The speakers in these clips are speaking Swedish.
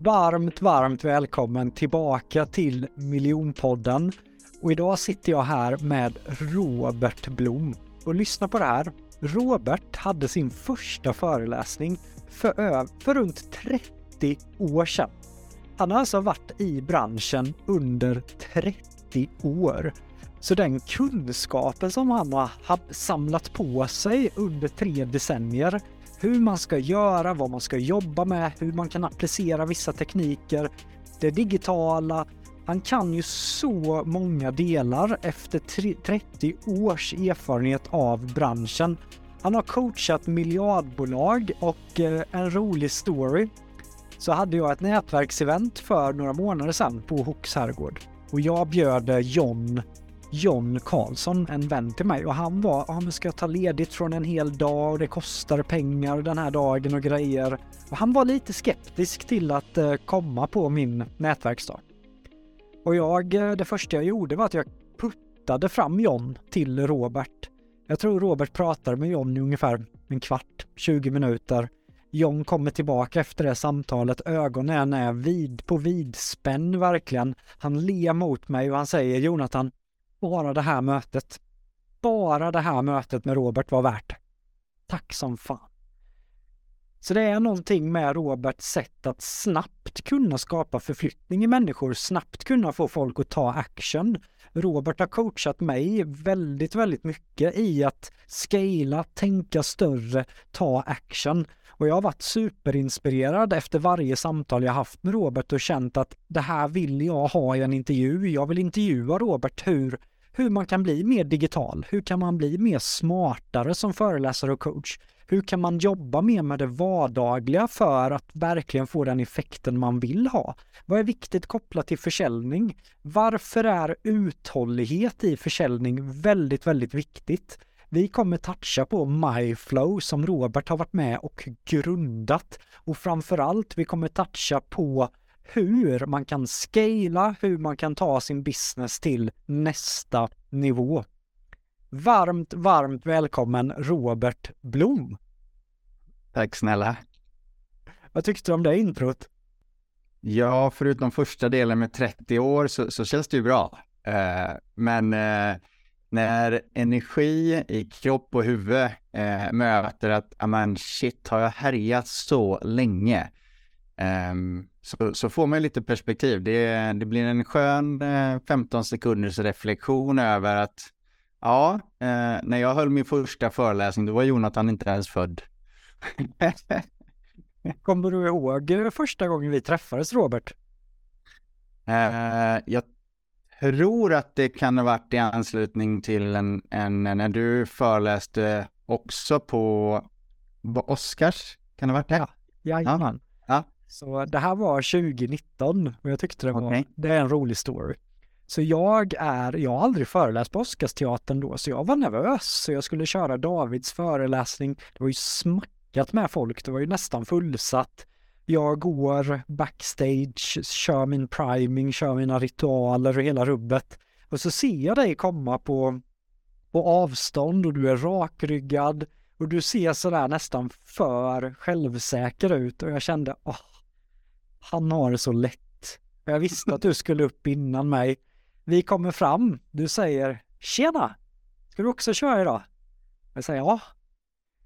Varmt, varmt välkommen tillbaka till Miljonpodden. Och idag sitter jag här med Robert Blom. Och lyssna på det här. Robert hade sin första föreläsning för, för runt 30 år sedan. Han har alltså varit i branschen under 30 år. Så den kunskapen som han har samlat på sig under tre decennier hur man ska göra, vad man ska jobba med, hur man kan applicera vissa tekniker, det digitala. Han kan ju så många delar efter 30 års erfarenhet av branschen. Han har coachat miljardbolag och eh, en rolig story så hade jag ett nätverksevent för några månader sedan på Hooks herrgård och jag bjöd John John Karlsson, en vän till mig och han var, ja men ska jag ta ledigt från en hel dag och det kostar pengar den här dagen och grejer. Och han var lite skeptisk till att eh, komma på min nätverksdag. Och jag, eh, det första jag gjorde var att jag puttade fram John till Robert. Jag tror Robert pratade med John i ungefär en kvart, 20 minuter. John kommer tillbaka efter det samtalet, ögonen är vid, på vidspänn verkligen. Han ler mot mig och han säger Jonathan, bara det här mötet, bara det här mötet med Robert var värt det. Tack som fan. Så det är någonting med Roberts sätt att snabbt kunna skapa förflyttning i människor, snabbt kunna få folk att ta action. Robert har coachat mig väldigt, väldigt mycket i att scala, tänka större, ta action. Och jag har varit superinspirerad efter varje samtal jag haft med Robert och känt att det här vill jag ha i en intervju. Jag vill intervjua Robert hur, hur man kan bli mer digital. Hur kan man bli mer smartare som föreläsare och coach? Hur kan man jobba mer med det vardagliga för att verkligen få den effekten man vill ha? Vad är viktigt kopplat till försäljning? Varför är uthållighet i försäljning väldigt, väldigt viktigt? Vi kommer toucha på MyFlow som Robert har varit med och grundat och framförallt vi kommer toucha på hur man kan scala, hur man kan ta sin business till nästa nivå. Varmt, varmt välkommen Robert Blom! Tack snälla! Vad tyckte du om det introt? Ja, förutom första delen med 30 år så, så känns det ju bra. Uh, men uh, när energi i kropp och huvud uh, möter att, amen shit, har jag härjat så länge? Um, så, så får man lite perspektiv. Det, det blir en skön 15 sekunders reflektion över att ja, eh, när jag höll min första föreläsning, då var Jonathan inte ens född. Kommer du ihåg första gången vi träffades, Robert? Eh, jag tror att det kan ha varit i anslutning till en, en när du föreläste också på Oscars. Kan det ha varit det? Ja, jajamän. Ja. Så det här var 2019 och jag tyckte det var, okay. det är en rolig story. Så jag är, jag har aldrig föreläst på Oscarsteatern då, så jag var nervös. Så jag skulle köra Davids föreläsning. Det var ju smackat med folk, det var ju nästan fullsatt. Jag går backstage, kör min priming, kör mina ritualer och hela rubbet. Och så ser jag dig komma på, på avstånd och du är rakryggad och du ser sådär nästan för självsäker ut och jag kände, åh, han har det så lätt. Jag visste att du skulle upp innan mig. Vi kommer fram, du säger, tjena, ska du också köra idag? Jag säger ja.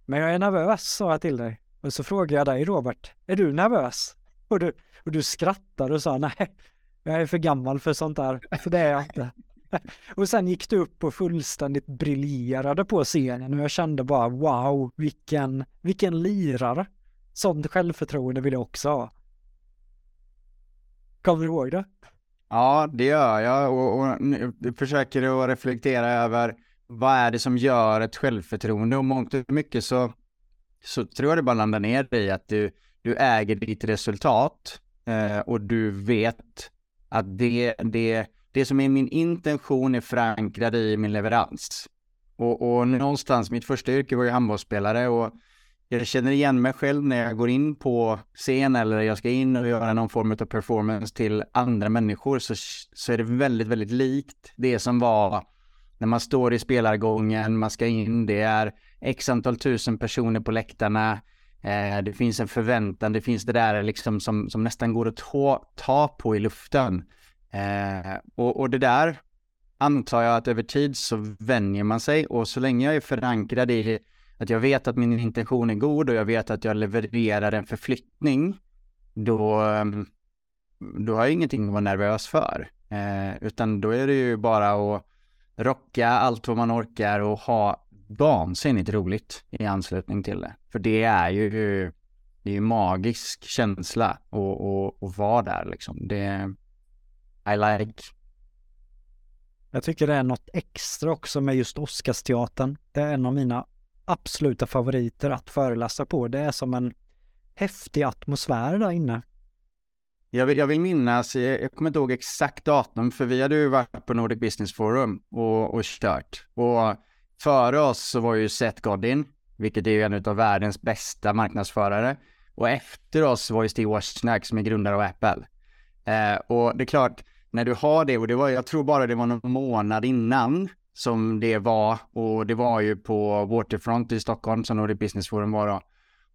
Men jag är nervös, sa jag till dig. Och så frågar jag dig Robert, är du nervös? Och du, och du skrattar och sa nej, jag är för gammal för sånt där, för det är jag inte. Och sen gick du upp och fullständigt briljerade på scenen och jag kände bara wow, vilken, vilken lirare. Sånt självförtroende vill jag också ha. Kommer du ihåg det? Ja, det gör jag och, och, och försöker att reflektera över vad är det som gör ett självförtroende och mångt och mycket så, så tror jag det bara landar ner i att du, du äger ditt resultat eh, och du vet att det, det, det som är min intention är förankrad i min leverans. Och, och någonstans, mitt första yrke var ju handbollsspelare och jag känner igen mig själv när jag går in på scen eller jag ska in och göra någon form av performance till andra människor så, så är det väldigt, väldigt likt det som var när man står i spelargången, man ska in, det är x antal tusen personer på läktarna, eh, det finns en förväntan, det finns det där liksom som, som nästan går att ta, ta på i luften. Eh, och, och det där antar jag att över tid så vänjer man sig och så länge jag är förankrad i att jag vet att min intention är god och jag vet att jag levererar en förflyttning, då, ehm, då har jag ingenting att vara nervös för. Eh, utan då är det ju bara att rocka allt vad man orkar och ha vansinnigt roligt i anslutning till det. För det är ju, det är ju magisk känsla att vara där liksom. Det, I like. Jag tycker det är något extra också med just Oscarsteatern. Det är en av mina absoluta favoriter att föreläsa på. Det är som en häftig atmosfär där inne. Jag vill, jag vill minnas, eh, jag kommer inte ihåg exakt datum, för vi hade ju varit på Nordic Business Forum och, och kört. Och före oss så var ju Seth Godin, vilket är ju en av världens bästa marknadsförare. Och efter oss var ju Steve Wozniak som är grundare av Apple. Eh, och det är klart, när du har det, och det var, jag tror bara det var någon månad innan som det var, och det var ju på Waterfront i Stockholm som Nordic Business Forum var då.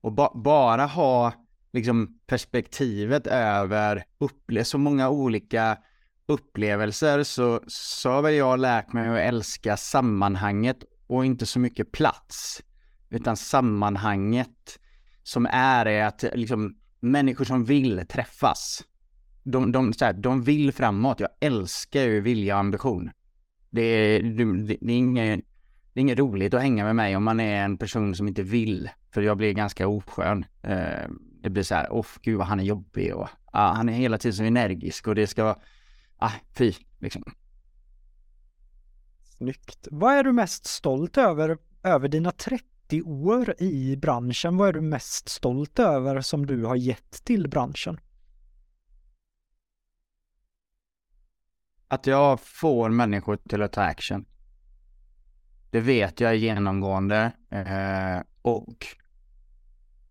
Och ba bara ha liksom perspektivet över upple så många olika upplevelser så, så har väl jag lärt mig att älska sammanhanget och inte så mycket plats. Utan sammanhanget som är är att liksom människor som vill träffas. De, de, så här, de vill framåt. Jag älskar ju vilja och ambition. Det är, det, det, är inget, det är inget roligt att hänga med mig om man är en person som inte vill. För jag blir ganska oskön. Eh, det blir så här, åh gud vad han är jobbig och ah, han är hela tiden så energisk och det ska vara, ah, fy liksom. Snyggt. Vad är du mest stolt över, över dina 30 år i branschen? Vad är du mest stolt över som du har gett till branschen? Att jag får människor till att ta action. Det vet jag är genomgående eh, och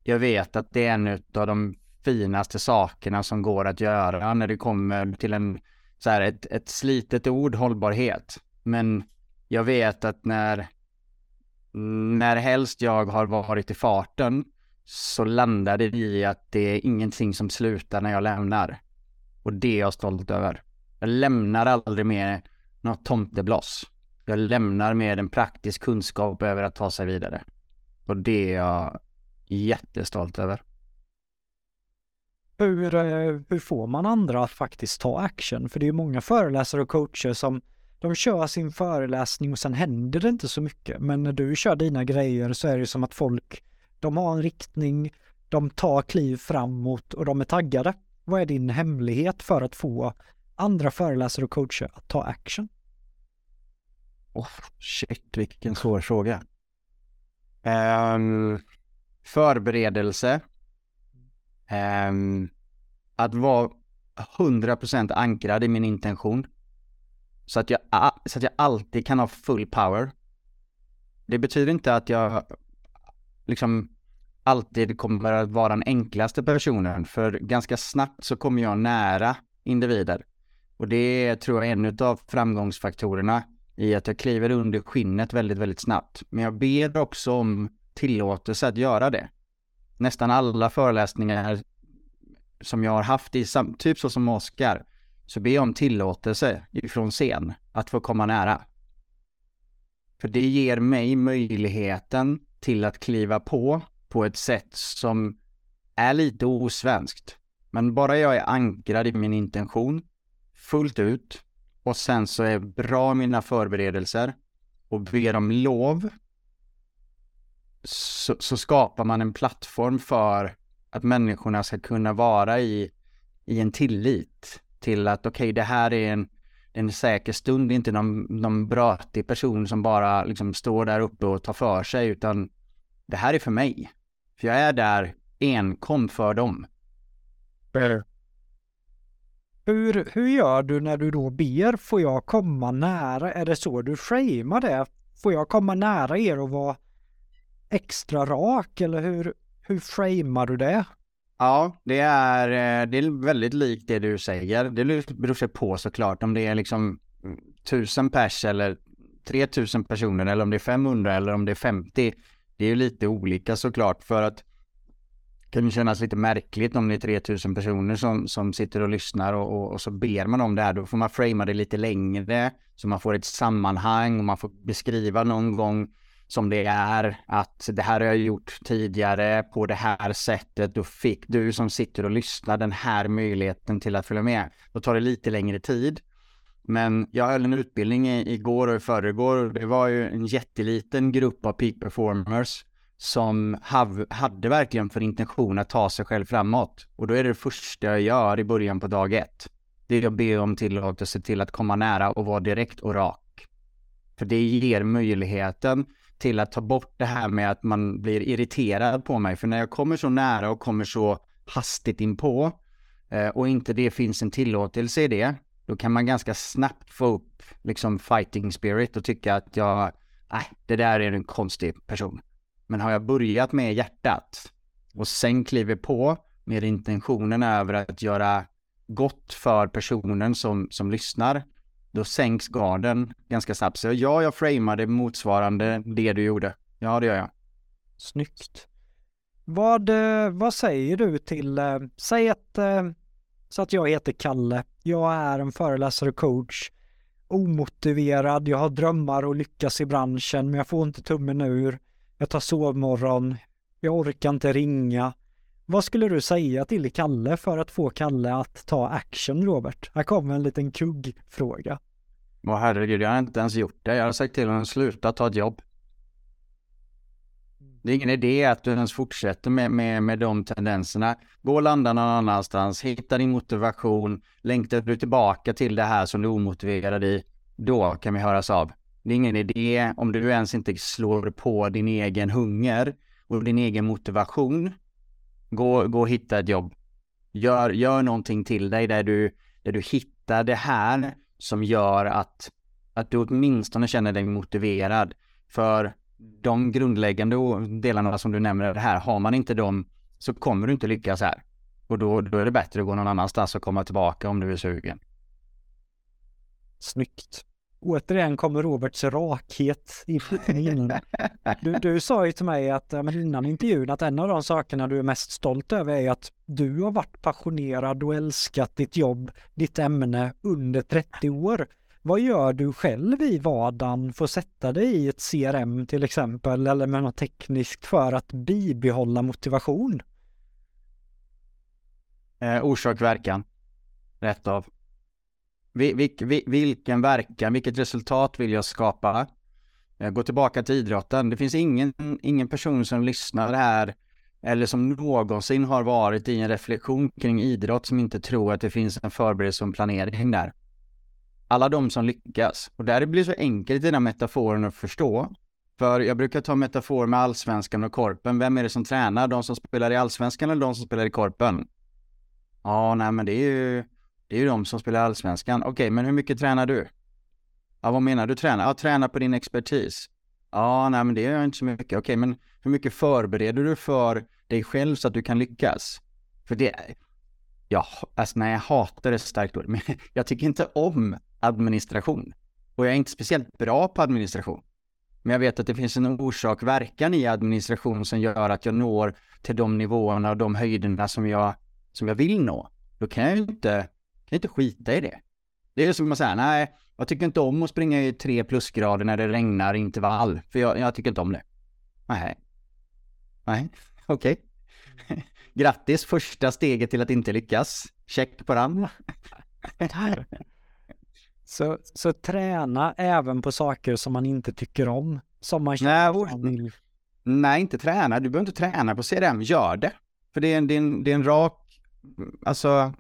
jag vet att det är en av de finaste sakerna som går att göra när det kommer till en, så här, ett, ett slitet ord, hållbarhet. Men jag vet att när, när helst jag har varit i farten så landar det i att det är ingenting som slutar när jag lämnar. Och det är jag stolt över. Jag lämnar aldrig med något tomtebloss. Jag lämnar med en praktisk kunskap över att ta sig vidare. Och det är jag jättestolt över. Hur, eh, hur får man andra att faktiskt ta action? För det är ju många föreläsare och coacher som de kör sin föreläsning och sen händer det inte så mycket. Men när du kör dina grejer så är det som att folk, de har en riktning, de tar kliv framåt och de är taggade. Vad är din hemlighet för att få andra föreläsare och coacher att ta action? Oh, shit, vilken svår fråga. Um, förberedelse. Um, att vara 100% ankrad i min intention. Så att, jag, så att jag alltid kan ha full power. Det betyder inte att jag liksom alltid kommer att vara den enklaste personen, för ganska snabbt så kommer jag nära individer. Och det är, tror jag, en av framgångsfaktorerna i att jag kliver under skinnet väldigt, väldigt snabbt. Men jag ber också om tillåtelse att göra det. Nästan alla föreläsningar som jag har haft i typ så som Oskar, så ber jag om tillåtelse ifrån scen att få komma nära. För det ger mig möjligheten till att kliva på på ett sätt som är lite osvenskt. Men bara jag är ankrad i min intention fullt ut och sen så är bra mina förberedelser och ber om lov så, så, skapar man en plattform för att människorna ska kunna vara i, i en tillit till att okej, okay, det här är en, en säker stund, inte någon, någon brötig person som bara liksom står där uppe och tar för sig, utan det här är för mig. För jag är där enkom för dem. Hur, hur gör du när du då ber, får jag komma nära? Är det så du framar det? Får jag komma nära er och vara extra rak eller hur, hur framar du det? Ja, det är, eh, det är väldigt likt det du säger. Det beror sig på såklart om det är liksom mm, tusen pers eller 3000 personer eller om det är 500 eller om det är 50. Det är ju lite olika såklart för att kan ju kännas lite märkligt om det är 3000 personer som, som sitter och lyssnar och, och, och, så ber man om det här. Då får man framea det lite längre så man får ett sammanhang och man får beskriva någon gång som det är att det här har jag gjort tidigare på det här sättet. Då fick du som sitter och lyssnar den här möjligheten till att följa med. Då tar det lite längre tid. Men jag höll en utbildning igår och i förrgår. Det var ju en jätteliten grupp av peak performers som hav, hade verkligen för intention att ta sig själv framåt. Och då är det det första jag gör i början på dag ett. Det är att be om tillåtelse till att komma nära och vara direkt och rak. För det ger möjligheten till att ta bort det här med att man blir irriterad på mig. För när jag kommer så nära och kommer så hastigt inpå eh, och inte det finns en tillåtelse i det, då kan man ganska snabbt få upp liksom fighting spirit och tycka att jag, nej, det där är en konstig person. Men har jag börjat med hjärtat och sen kliver på med intentionen över att göra gott för personen som, som lyssnar, då sänks garden ganska snabbt. Så ja, jag framade motsvarande det du gjorde. Ja, det gör jag. Snyggt. Vad, eh, vad säger du till, eh, säg att, eh, så att jag heter Kalle, jag är en föreläsare och coach, omotiverad, jag har drömmar och lyckas i branschen, men jag får inte tummen ur, jag tar sovmorgon, jag orkar inte ringa. Vad skulle du säga till Kalle för att få Kalle att ta action, Robert? Här kommer en liten kuggfråga. Åh herregud, jag har inte ens gjort det. Jag har sagt till honom att sluta ta ett jobb. Det är ingen idé att du ens fortsätter med, med, med de tendenserna. Gå och landa någon annanstans, hitta din motivation, längtar du tillbaka till det här som du är omotiverad i, då kan vi höras av. Det är ingen idé om du ens inte slår på din egen hunger och din egen motivation. Gå, gå och hitta ett jobb. Gör, gör någonting till dig där du, där du hittar det här som gör att, att du åtminstone känner dig motiverad. För de grundläggande delarna som du nämner här, har man inte dem så kommer du inte lyckas här. Och då, då är det bättre att gå någon annanstans och komma tillbaka om du är sugen. Snyggt. Återigen kommer Roberts rakhet in. Du, du sa ju till mig att innan intervjun att en av de sakerna du är mest stolt över är att du har varit passionerad och älskat ditt jobb, ditt ämne under 30 år. Vad gör du själv i vardagen för att sätta dig i ett CRM till exempel eller med något tekniskt för att bibehålla motivation? Eh, orsak verkan. Rätt av. Vil, vil, vilken verkan, vilket resultat vill jag skapa? Eh, gå tillbaka till idrotten. Det finns ingen, ingen person som lyssnar här eller som någonsin har varit i en reflektion kring idrott som inte tror att det finns en förberedelse och en planering där. Alla de som lyckas. Och där blir det så enkelt i den här metaforen att förstå. För jag brukar ta metafor med allsvenskan och korpen. Vem är det som tränar? De som spelar i allsvenskan eller de som spelar i korpen? Ja, nej men det är ju det är ju de som spelar allsvenskan. Okej, okay, men hur mycket tränar du? Ja, vad menar du träna? Ja, träna på din expertis. Ja, nej men det gör jag inte så mycket. Okej, okay, men hur mycket förbereder du för dig själv så att du kan lyckas? För det, ja, alltså nej, jag hatar det starkt ord, men jag tycker inte om administration. Och jag är inte speciellt bra på administration. Men jag vet att det finns en orsak-verkan i administration som gör att jag når till de nivåerna och de höjderna som jag, som jag vill nå. Då kan jag ju inte, kan inte skita i det. Det är som att säga, nej, jag tycker inte om att springa i tre plusgrader när det regnar intervall, för jag, jag tycker inte om det. Nej. Nej, okej. Okay. Grattis, första steget till att inte lyckas. Check på den. så, så träna även på saker som man inte tycker om, som man känner nej, nej, inte träna. Du behöver inte träna på CRM, gör det. För det är en, det är en, det är en rak, alltså,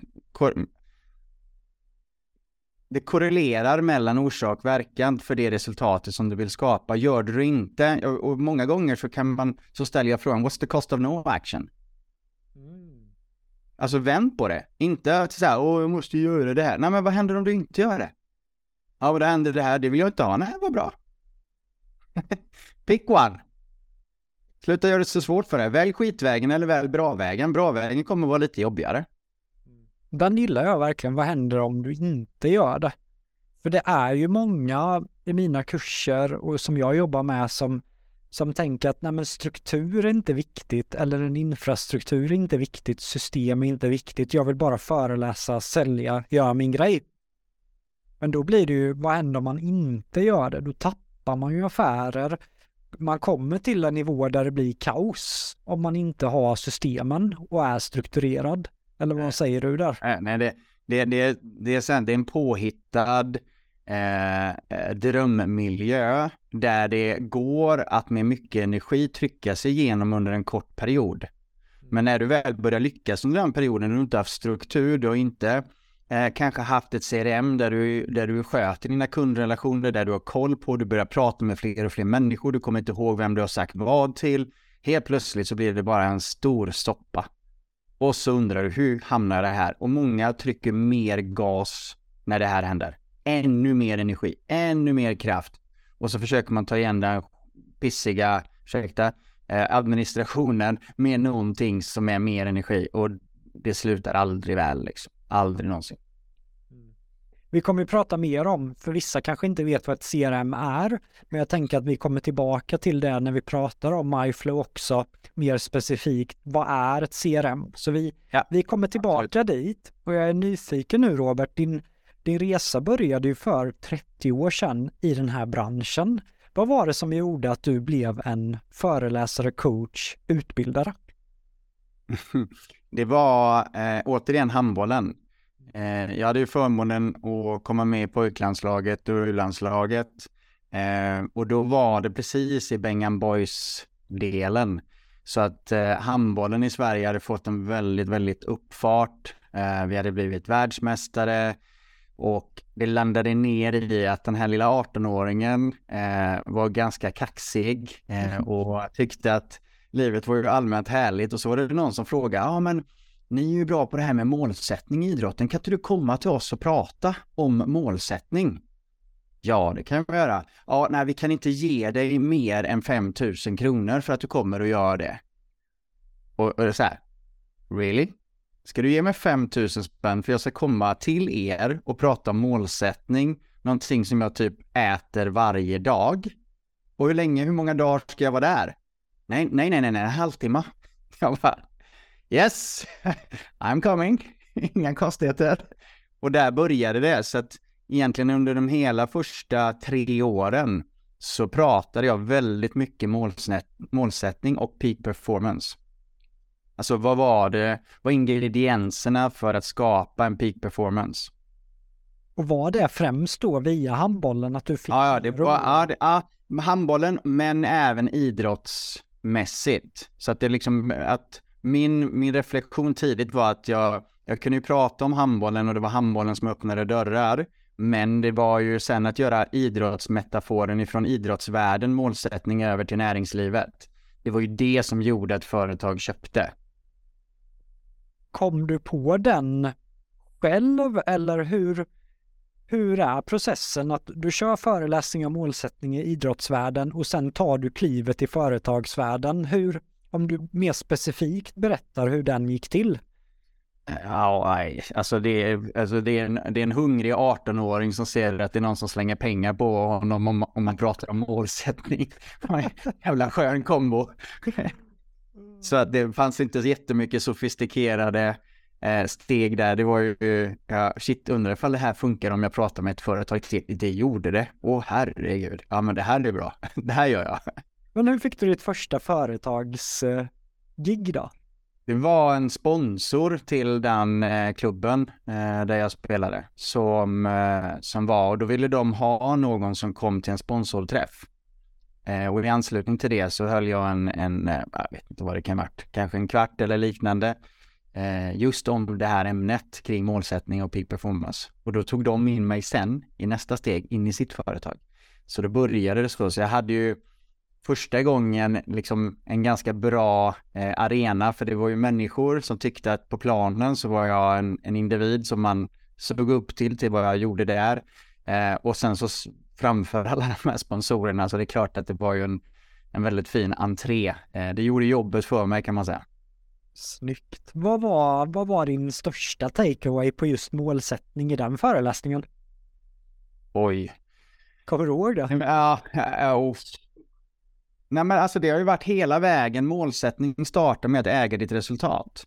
det korrelerar mellan orsak och verkan för det resultatet som du vill skapa. Gör du det inte, och många gånger så kan man, så ställer jag frågan, what's the cost of no action? Mm. Alltså vänd på det, inte så här, åh jag måste göra det här. Nej men vad händer om du inte gör det? Ja men det händer det här, det vill jag inte ha. Nej, vad bra. Pick one. Sluta göra det så svårt för dig. Välj skitvägen eller välj bra-vägen. Bra-vägen kommer vara lite jobbigare. Den gillar jag verkligen. Vad händer om du inte gör det? För det är ju många i mina kurser och som jag jobbar med som, som tänker att nej men struktur är inte viktigt eller en infrastruktur är inte viktigt, system är inte viktigt. Jag vill bara föreläsa, sälja, göra min grej. Men då blir det ju, vad händer om man inte gör det? Då tappar man ju affärer. Man kommer till en nivå där det blir kaos om man inte har systemen och är strukturerad. Eller vad säger du där? Äh, nej, det, det, det, det, är, sen, det är en påhittad eh, eh, drömmiljö där det går att med mycket energi trycka sig igenom under en kort period. Men när du väl börjar lyckas under den perioden, du inte haft struktur, du har inte eh, kanske haft ett CRM där du, där du sköter dina kundrelationer, där du har koll på, du börjar prata med fler och fler människor, du kommer inte ihåg vem du har sagt vad till. Helt plötsligt så blir det bara en stor stoppa. Och så undrar du hur hamnar det här? Och många trycker mer gas när det här händer. Ännu mer energi, ännu mer kraft. Och så försöker man ta igen den pissiga, ursäkta, eh, administrationen med någonting som är mer energi. Och det slutar aldrig väl liksom. Aldrig någonsin. Vi kommer att prata mer om, för vissa kanske inte vet vad ett CRM är, men jag tänker att vi kommer tillbaka till det när vi pratar om MyFlow också, mer specifikt, vad är ett CRM? Så vi, ja, vi kommer tillbaka absolut. dit och jag är nyfiken nu Robert, din, din resa började ju för 30 år sedan i den här branschen. Vad var det som gjorde att du blev en föreläsare, coach, utbildare? Det var eh, återigen handbollen. Eh, jag hade ju förmånen att komma med i pojklandslaget och U-landslaget. Eh, och då var det precis i Bengan Boys-delen. Så att eh, handbollen i Sverige hade fått en väldigt, väldigt uppfart. Vi hade blivit världsmästare. Och det landade ner i att den här lilla 18-åringen eh, var ganska kaxig eh, och tyckte att livet var ju allmänt härligt. Och så var det någon som frågade, ja men ni är ju bra på det här med målsättning i idrotten. Kan inte du komma till oss och prata om målsättning? Ja, det kan jag göra. Ja, nej, vi kan inte ge dig mer än 5000 kronor för att du kommer och gör det. Och, och det är så här, really? Ska du ge mig 5000 spänn för jag ska komma till er och prata om målsättning, någonting som jag typ äter varje dag? Och hur länge, hur många dagar ska jag vara där? Nej, nej, nej, nej, nej en halvtimme. Jag bara, Yes, I'm coming. Inga konstigheter. Och där började det, så att egentligen under de hela första tre åren så pratade jag väldigt mycket målsättning och peak performance. Alltså vad var det, vad ingredienserna för att skapa en peak performance? Och var det främst då via handbollen att du fick? Ja, det var, ja, det, ja, handbollen men även idrottsmässigt. Så att det liksom, att min, min reflektion tidigt var att jag, jag kunde ju prata om handbollen och det var handbollen som öppnade dörrar. Men det var ju sen att göra idrottsmetaforen ifrån idrottsvärlden målsättning över till näringslivet. Det var ju det som gjorde att företag köpte. Kom du på den själv eller hur, hur är processen att du kör föreläsning om målsättning i idrottsvärlden och sen tar du klivet i företagsvärlden? Hur, om du mer specifikt berättar hur den gick till? Ja, nej, alltså det är, alltså det är, en, det är en hungrig 18-åring som ser att det är någon som slänger pengar på honom om, om man pratar om målsättning. Jävla skön kombo. Så att det fanns inte jättemycket sofistikerade eh, steg där. Det var ju, ja, shit, undrar ifall det här funkar om jag pratar med ett företag till. Det gjorde det. Åh herregud. Ja, men det här är bra. Det här gör jag. Men hur fick du ditt första företagsgig eh, då? Det var en sponsor till den eh, klubben eh, där jag spelade som, eh, som var och då ville de ha någon som kom till en sponsorträff. Eh, och i anslutning till det så höll jag en, en eh, jag vet inte vad det kan ha varit, kanske en kvart eller liknande eh, just om det här ämnet kring målsättning och peak performance. Och då tog de in mig sen i nästa steg in i sitt företag. Så då började det så, så jag hade ju första gången liksom en ganska bra eh, arena, för det var ju människor som tyckte att på planen så var jag en, en individ som man såg upp till, till vad jag gjorde där. Eh, och sen så framför alla de här sponsorerna, så det är klart att det var ju en, en väldigt fin entré. Eh, det gjorde jobbet för mig kan man säga. Snyggt. Vad var, vad var din största takeaway på just målsättning i den föreläsningen? Oj. Kommer du ihåg det? Ja, ja, Nej men alltså det har ju varit hela vägen, målsättning startar med att äga ditt resultat.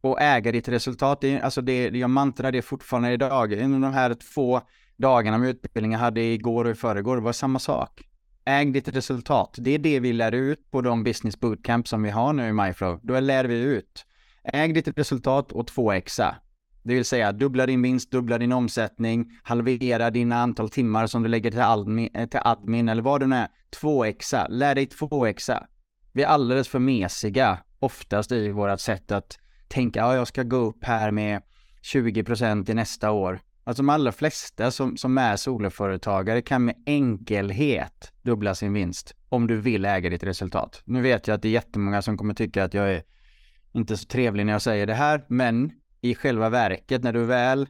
Och äga ditt resultat, det alltså det, jag mantrar det fortfarande idag. Inom de här två dagarna med utbildning jag hade igår och i förrgår, det var samma sak. Äg ditt resultat, det är det vi lär ut på de business bootcamp som vi har nu i MyFlow. Då lär vi ut. Äg ditt resultat och 2xa. Det vill säga dubbla din vinst, dubbla din omsättning, halvera dina antal timmar som du lägger till admin, eh, till admin eller vad det nu är. 2xa, lär dig 2xa. Vi är alldeles för mesiga oftast i vårt sätt att tänka, ja jag ska gå upp här med 20% i nästa år. Alltså de allra flesta som, som är soloföretagare kan med enkelhet dubbla sin vinst om du vill äga ditt resultat. Nu vet jag att det är jättemånga som kommer tycka att jag är inte så trevlig när jag säger det här, men i själva verket när du väl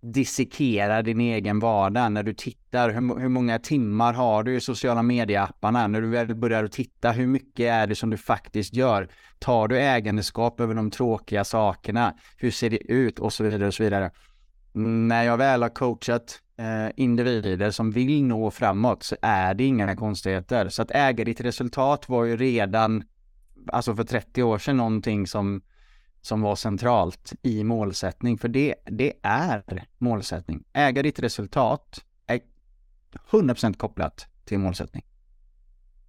dissekerar din egen vardag, när du tittar hur, hur många timmar har du i sociala medieapparna, när du väl börjar titta hur mycket är det som du faktiskt gör, tar du ägandeskap över de tråkiga sakerna, hur ser det ut och så vidare och så vidare. När jag väl har coachat eh, individer som vill nå framåt så är det inga konstigheter. Så att äga ditt resultat var ju redan, alltså för 30 år sedan någonting som som var centralt i målsättning, för det, det är målsättning. Äga ditt resultat är 100% kopplat till målsättning.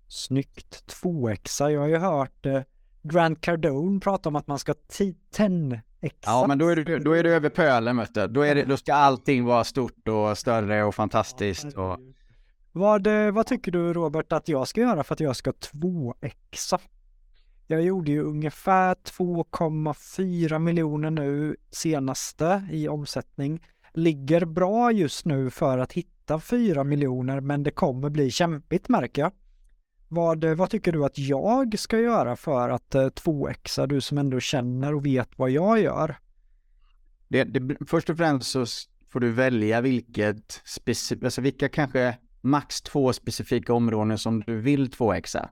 Snyggt. 2xa. Jag har ju hört eh, Grant Cardone prata om att man ska 10x. Ja, men då är du, då är du över pölen, vet du. Då, är det, då ska allting vara stort och större och fantastiskt. Och... Vad, eh, vad tycker du Robert att jag ska göra för att jag ska 2xa? Jag gjorde ju ungefär 2,4 miljoner nu senaste i omsättning. Ligger bra just nu för att hitta 4 miljoner men det kommer bli kämpigt märker jag. Vad, vad tycker du att jag ska göra för att eh, 2xa, du som ändå känner och vet vad jag gör? Det, det, först och främst så får du välja vilket, specif- alltså vilka kanske max två specifika områden som du vill 2xa.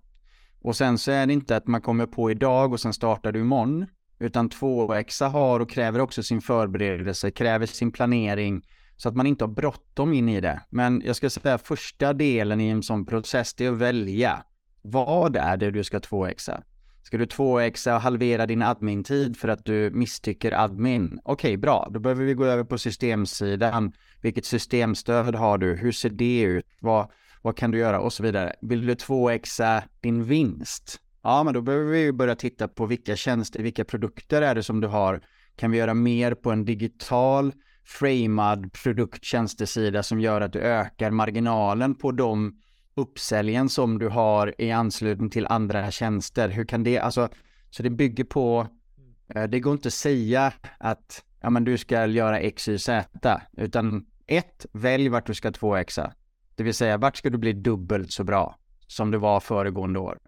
Och sen så är det inte att man kommer på idag och sen startar du imorgon. Utan 2Xa har och kräver också sin förberedelse, kräver sin planering. Så att man inte har bråttom in i det. Men jag ska säga första delen i en sån process, det är att välja. Vad är det du ska 2Xa? Ska du 2Xa och halvera din admin-tid för att du misstycker admin? Okej, okay, bra. Då behöver vi gå över på systemsidan. Vilket systemstöd har du? Hur ser det ut? Vad, vad kan du göra och så vidare. Vill du 2xa din vinst? Ja, men då behöver vi börja titta på vilka tjänster, vilka produkter är det som du har? Kan vi göra mer på en digital framad produkttjänstesida som gör att du ökar marginalen på de uppsäljen som du har i anslutning till andra tjänster? Hur kan det, alltså, så det bygger på, eh, det går inte att säga att ja, men du ska göra X, Y, Z, utan ett, välj vart du ska 2xa. Det vill säga, vart ska du bli dubbelt så bra som du var föregående år?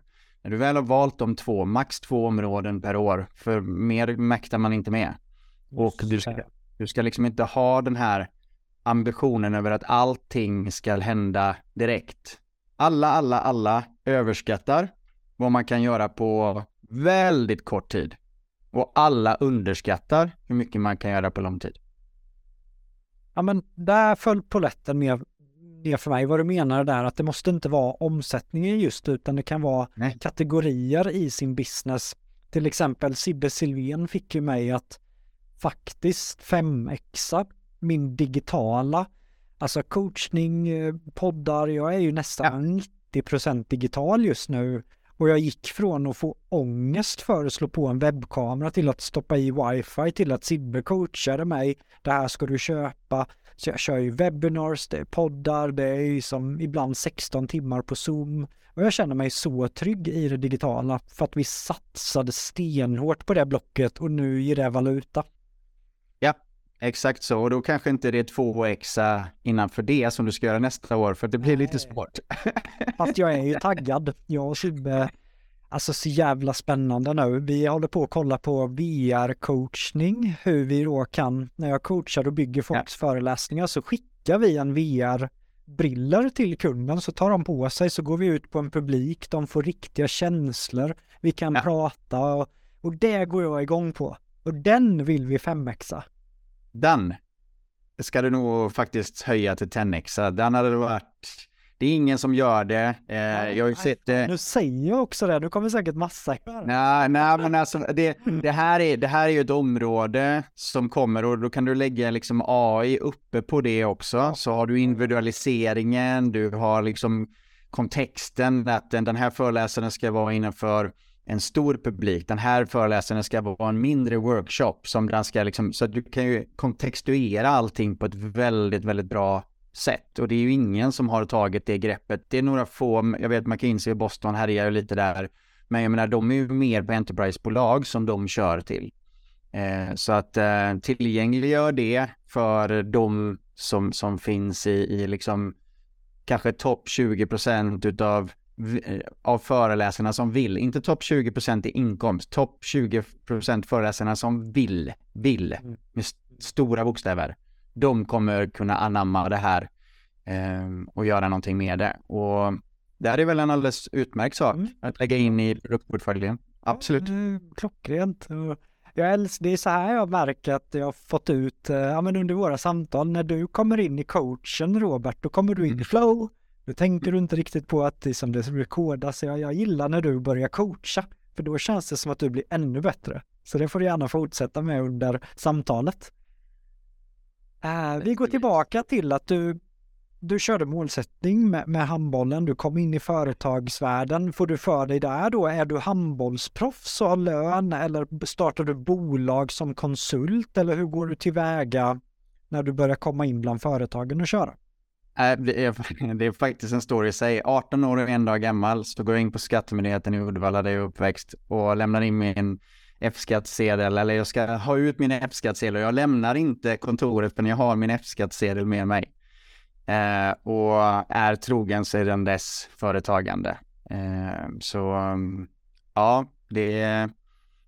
När du väl har valt de två, max två områden per år, för mer mäktar man inte med. Och du ska, du ska liksom inte ha den här ambitionen över att allting ska hända direkt. Alla, alla, alla överskattar vad man kan göra på väldigt kort tid. Och alla underskattar hur mycket man kan göra på lång tid. Ja men där föll poletten ner, ner för mig vad du menar där att det måste inte vara omsättningen just utan det kan vara Nej. kategorier i sin business. Till exempel Sibbe Silvén fick ju mig att faktiskt 5xa min digitala, alltså coachning, eh, poddar, jag är ju nästan ja. 90% digital just nu och jag gick från att få ångest för att slå på en webbkamera till att stoppa i wifi till att Sibbe coachade mig. Det här ska du köpa. Så jag kör ju webinars, det är poddar, det är som ibland 16 timmar på Zoom. Och jag känner mig så trygg i det digitala för att vi satsade stenhårt på det blocket och nu ger det valuta. Ja, exakt så. Och då kanske inte det är två exa innanför det som du ska göra nästa år för det blir Nej. lite svårt. Fast jag är ju taggad. Jag och Sibbe Alltså så jävla spännande nu. Vi håller på att kolla på VR-coachning, hur vi då kan, när jag coachar och bygger folks ja. föreläsningar så skickar vi en VR-briller till kunden så tar de på sig så går vi ut på en publik, de får riktiga känslor, vi kan ja. prata och, och det går jag igång på. Och den vill vi 5xa. Den ska du nog faktiskt höja till 10xa. Den hade varit det är ingen som gör det. Eh, jag har ju sett det. Nu säger jag också det, nu kommer säkert massa. Nej, nej men alltså det, det, här är, det här är ju ett område som kommer och då kan du lägga liksom AI uppe på det också. Så har du individualiseringen, du har liksom kontexten, att den, den här föreläsaren ska vara innanför en stor publik. Den här föreläsaren ska vara en mindre workshop som den ska liksom, så att du kan ju kontextuera allting på ett väldigt, väldigt bra sätt. Och det är ju ingen som har tagit det greppet. Det är några få, jag vet McKinsey och Boston härjar ju lite där. Men jag menar, de är ju mer på Enterprise-bolag som de kör till. Eh, så att eh, tillgängliggör det för de som, som finns i, i liksom kanske topp 20 procent utav eh, av föreläsarna som vill, inte topp 20 procent i inkomst, topp 20 procent föreläsarna som vill, vill, mm. med st stora bokstäver de kommer kunna anamma det här eh, och göra någonting med det. Och det här är väl en alldeles utmärkt sak mm. att lägga in i produktportföljen. Absolut. Ja, klockrent. Jag älskar, det är så här jag märker att jag har fått ut, eh, ja men under våra samtal, när du kommer in i coachen Robert, då kommer du in i mm. flow. Då tänker du inte riktigt på att det som det rekordas. Jag, jag gillar när du börjar coacha, för då känns det som att du blir ännu bättre. Så det får du gärna fortsätta med under samtalet. Uh, vi går tillbaka till att du, du körde målsättning med, med handbollen, du kom in i företagsvärlden. Får du för dig där då, är du handbollsproffs och har lön eller startar du bolag som konsult eller hur går du tillväga när du börjar komma in bland företagen och köra? Det är, det är faktiskt en story i sig. 18 år och en dag gammal så går jag in på Skattemyndigheten i Uddevalla där jag är uppväxt och lämnar in min F-skattsedel eller jag ska ha ut min F-skattsedel och jag lämnar inte kontoret förrän jag har min F-skattsedel med mig. Eh, och är trogen sedan dess företagande. Eh, så ja, det är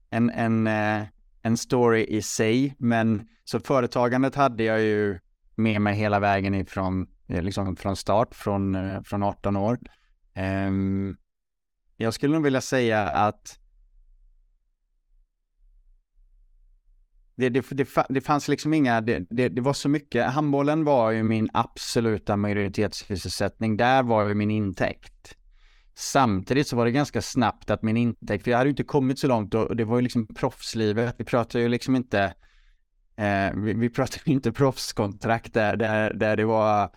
en, en, eh, en story i sig, men så företagandet hade jag ju med mig hela vägen ifrån, eh, liksom från start, från, eh, från 18 år. Eh, jag skulle nog vilja säga att det, det, det, det fanns liksom inga, det, det, det, var så mycket, handbollen var ju min absoluta majoritetssysselsättning, där var ju min intäkt. Samtidigt så var det ganska snabbt att min intäkt, för jag hade ju inte kommit så långt och det var ju liksom proffslivet, vi pratade ju liksom inte, eh, vi, vi pratade ju inte proffskontrakt där, där, där det var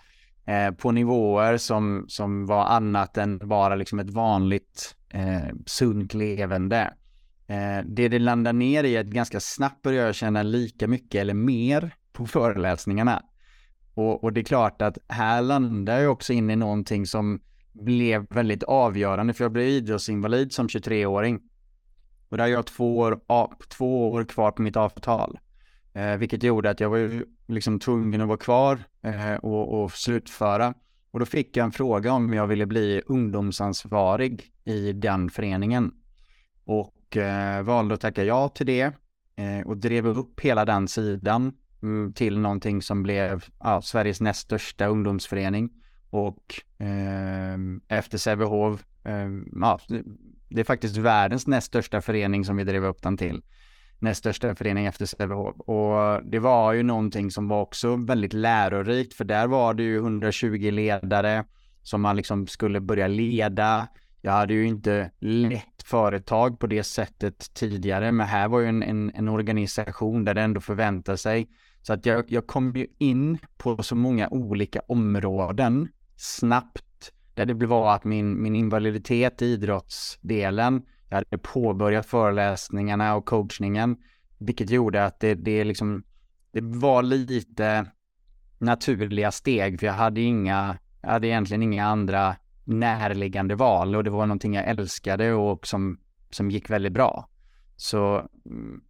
eh, på nivåer som, som var annat än bara liksom ett vanligt eh, sunt levande. Eh, det det landar ner i är att ganska snabbt börjar jag känna lika mycket eller mer på föreläsningarna. Och, och det är klart att här landar jag också in i någonting som blev väldigt avgörande, för jag blev idrottsinvalid som 23-åring. Och där har jag två år, två år kvar på mitt avtal. Eh, vilket gjorde att jag var liksom tvungen att vara kvar eh, och, och slutföra. Och då fick jag en fråga om jag ville bli ungdomsansvarig i den föreningen. Och och eh, valde att tacka ja till det eh, och drev upp hela den sidan mm, till någonting som blev ja, Sveriges näst största ungdomsförening och eh, efter Sävehof, eh, ja, det är faktiskt världens näst största förening som vi drev upp den till. näst största förening efter Sävehof. Och det var ju någonting som var också väldigt lärorikt, för där var det ju 120 ledare som man liksom skulle börja leda. Jag hade ju inte lett företag på det sättet tidigare, men här var ju en, en, en organisation där det ändå förväntar sig. Så att jag, jag kom ju in på så många olika områden snabbt, där det var att min, min invaliditet i idrottsdelen, jag hade påbörjat föreläsningarna och coachningen, vilket gjorde att det, det liksom, det var lite naturliga steg, för jag hade inga, jag hade egentligen inga andra närliggande val och det var någonting jag älskade och som, som gick väldigt bra. Så mm,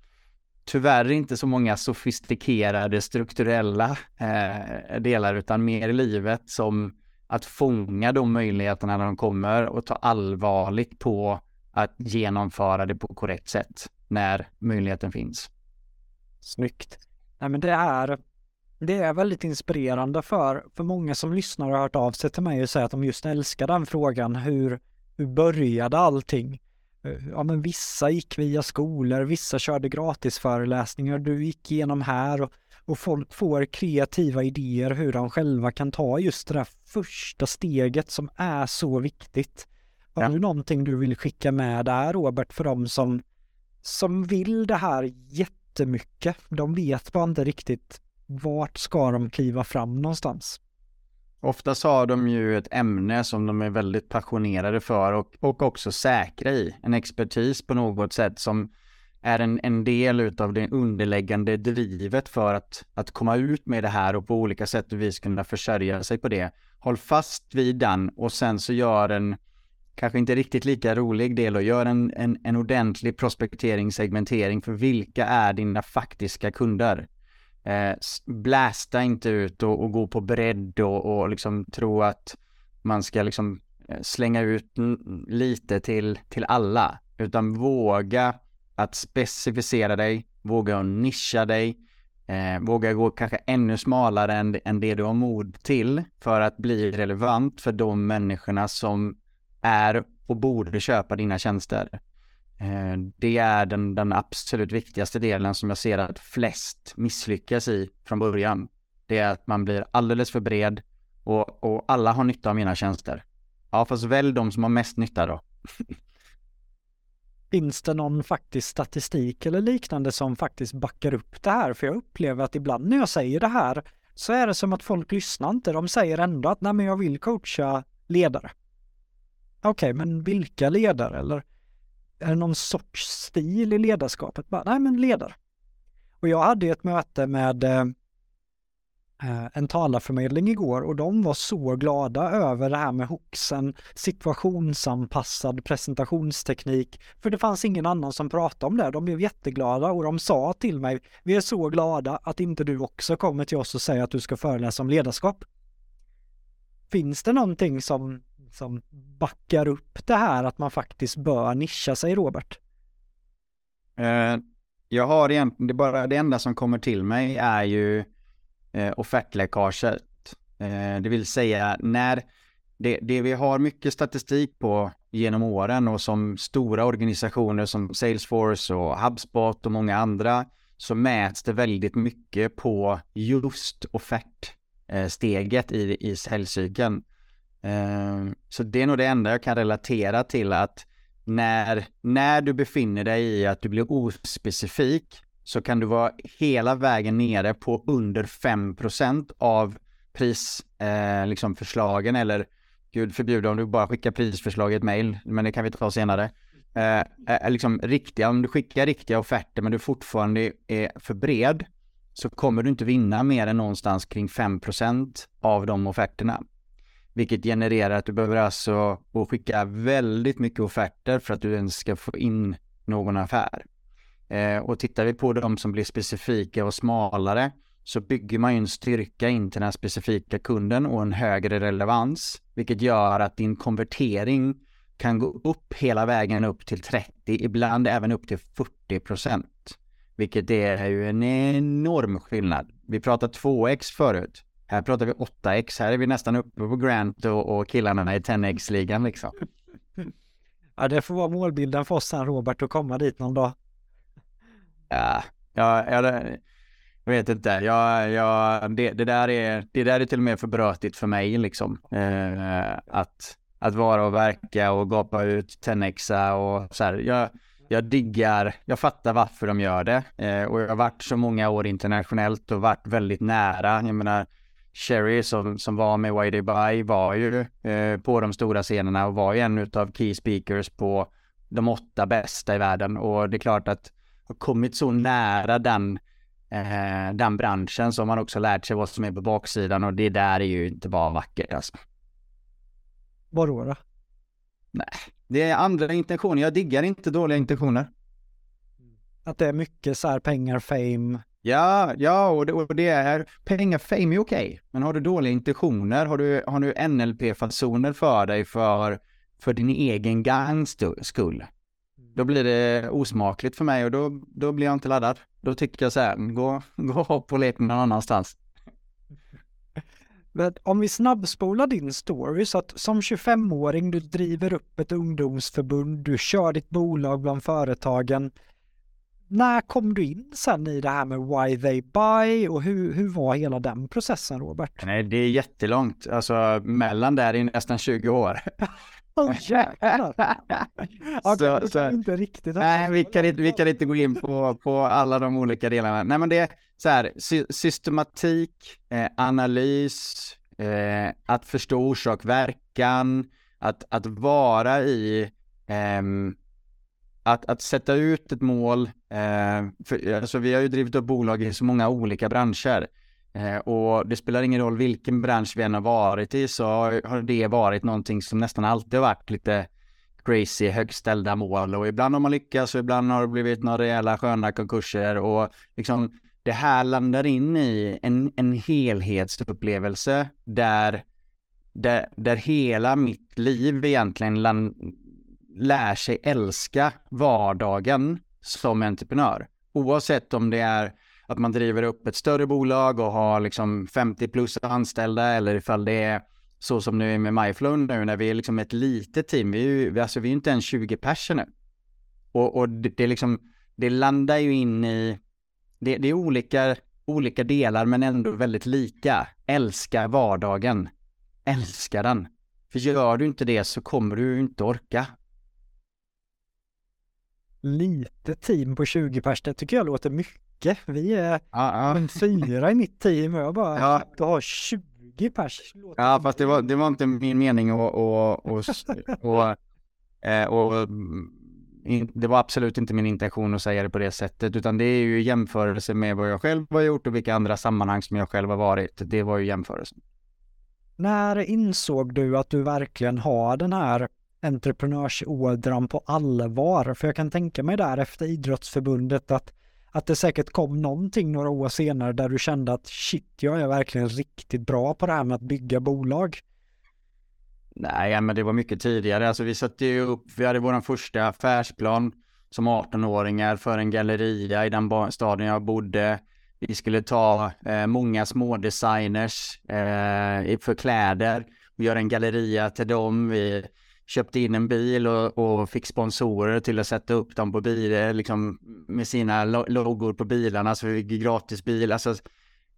tyvärr inte så många sofistikerade strukturella eh, delar utan mer i livet som att fånga de möjligheterna när de kommer och ta allvarligt på att genomföra det på korrekt sätt när möjligheten finns. Snyggt. Nej, men det är, det är väldigt inspirerande för, för många som lyssnar och har hört av sig till mig och säger att de just älskar den frågan. Hur, hur började allting? Eh, ja, men vissa gick via skolor, vissa körde gratisföreläsningar, du gick igenom här och, och folk får kreativa idéer hur de själva kan ta just det där första steget som är så viktigt. Har ja. du någonting du vill skicka med där Robert för dem som, som vill det här jättemycket? De vet bara inte riktigt vart ska de kliva fram någonstans? Oftast har de ju ett ämne som de är väldigt passionerade för och, och också säkra i. En expertis på något sätt som är en, en del av det underläggande drivet för att, att komma ut med det här och på olika sätt och vis kunna försörja sig på det. Håll fast vid den och sen så gör en kanske inte riktigt lika rolig del och gör en, en, en ordentlig prospektering, segmentering för vilka är dina faktiska kunder. Eh, blästa inte ut och, och gå på bredd och, och liksom tro att man ska liksom eh, slänga ut lite till, till alla, utan våga att specificera dig, våga att nischa dig, eh, våga gå kanske ännu smalare än, än det du har mod till för att bli relevant för de människorna som är och borde köpa dina tjänster. Eh, det är den, den absolut viktigaste delen som jag ser att flest misslyckas i från början. Det är att man blir alldeles för bred och, och alla har nytta av mina tjänster. Ja, fast välj de som har mest nytta då. Finns det någon faktisk statistik eller liknande som faktiskt backar upp det här? För jag upplever att ibland när jag säger det här så är det som att folk lyssnar inte. De säger ändå att nej men jag vill coacha ledare. Okej, okay, men vilka ledare? Eller är det någon sorts stil i ledarskapet? Bara, nej, men ledare. Och jag hade ett möte med eh, eh, en talarförmedling igår och de var så glada över det här med hoxen, situationsanpassad presentationsteknik. För det fanns ingen annan som pratade om det. De blev jätteglada och de sa till mig, vi är så glada att inte du också kommer till oss och säger att du ska föreläsa om ledarskap. Finns det någonting som som backar upp det här att man faktiskt bör nischa sig, Robert? Eh, jag har egentligen, det, bara, det enda som kommer till mig är ju eh, offertläckaget. Eh, det vill säga när det, det vi har mycket statistik på genom åren och som stora organisationer som Salesforce och HubSpot och många andra så mäts det väldigt mycket på just offertsteget i, i säljcykeln. Ehm, så det är nog det enda jag kan relatera till att när, när du befinner dig i att du blir ospecifik så kan du vara hela vägen nere på under 5% av prisförslagen eh, liksom eller gud förbjude om du bara skickar prisförslag i ett mail, men det kan vi ta senare. Eh, eh, eh, liksom riktiga, om du skickar riktiga offerter men du fortfarande är för bred så kommer du inte vinna mer än någonstans kring 5% av de offerterna. Vilket genererar att du behöver alltså skicka väldigt mycket offerter för att du ens ska få in någon affär. Eh, och tittar vi på de som blir specifika och smalare så bygger man ju en styrka in till den här specifika kunden och en högre relevans, vilket gör att din konvertering kan gå upp hela vägen upp till 30, ibland även upp till 40 procent. Vilket är ju en enorm skillnad. Vi pratade 2x förut. Här pratar vi 8x, här är vi nästan uppe på Grant och, och killarna i 10x-ligan liksom. Ja, det får vara målbilden för oss sen Robert att komma dit någon dag. Ja, jag, jag, jag vet inte. Jag, jag, det, det, där är, det där är till och med för brötigt för mig liksom. Eh, att, att vara och verka och gapa ut 10 och så här. Jag, jag diggar, jag fattar varför de gör det. Eh, och jag har varit så många år internationellt och varit väldigt nära. Jag menar, Sherry som, som var med Why They Buy var ju eh, på de stora scenerna och var ju en utav key speakers på de åtta bästa i världen. Och det är klart att har kommit så nära den, eh, den branschen har man också lärt sig vad som är på baksidan och det där är ju inte bara vackert alltså. Vadå då? Nej, det är andra intentioner. Jag diggar inte dåliga intentioner. Att det är mycket så här pengar, fame. Ja, ja, och det, och det är pengar, fame är okej. Men har du dåliga intentioner, har du, har du NLP-fasoner för dig för, för din egen gangs skull, då blir det osmakligt för mig och då, då blir jag inte laddad. Då tycker jag så här, gå, gå upp och lek någon annanstans. Men om vi snabbspolar din story så att som 25-åring du driver upp ett ungdomsförbund, du kör ditt bolag bland företagen. När kom du in sen i det här med why they buy och hur, hur var hela den processen Robert? Nej, det är jättelångt. Alltså mellan där är nästan 20 år. Oh, jävlar! så, så, inte riktigt. Nej, vi kan inte, vi kan inte gå in på, på alla de olika delarna. Nej, men det är så här, sy systematik, eh, analys, eh, att förstå orsak, verkan, att, att vara i, eh, att, att sätta ut ett mål. Eh, för, alltså, vi har ju drivit upp bolag i så många olika branscher. Eh, och det spelar ingen roll vilken bransch vi än har varit i så har det varit någonting som nästan alltid har varit lite crazy, högställda mål och ibland har man lyckats och ibland har det blivit några rejäla sköna konkurser och liksom det här landar in i en, en helhetsupplevelse där, där, där hela mitt liv egentligen land, lär sig älska vardagen som entreprenör. Oavsett om det är att man driver upp ett större bolag och har liksom 50 plus anställda eller ifall det är så som nu är med MyFlow nu när vi är liksom ett litet team. Vi är ju, alltså vi är inte ens 20 personer. Och, och det, det, liksom, det landar ju in i, det, det är olika, olika delar men ändå väldigt lika. Älska vardagen. Älska den. För gör du inte det så kommer du inte orka. Lite team på 20 pers, det tycker jag låter mycket. Vi är ja, ja. fyra i mitt team och jag bara, ja. du har 20 pers. Ja, fast det var, det var inte min mening och, och, och, och, eh, och, och det var absolut inte min intention att säga det på det sättet, utan det är ju jämförelse med vad jag själv har gjort och vilka andra sammanhang som jag själv har varit. Det var ju jämförelsen. När insåg du att du verkligen har den här entreprenörsådran på allvar? För jag kan tänka mig där efter idrottsförbundet att att det säkert kom någonting några år senare där du kände att shit, jag är verkligen riktigt bra på det här med att bygga bolag? Nej, men det var mycket tidigare. Alltså vi satte ju upp, vi hade vår första affärsplan som 18-åringar för en galleria i den staden jag bodde. Vi skulle ta eh, många små designers eh, för kläder och göra en galleria till dem. Vi köpte in en bil och, och, fick sponsorer till att sätta upp dem på bilar, eh, liksom med sina loggor på bilarna, så vi fick gratis bil. Alltså,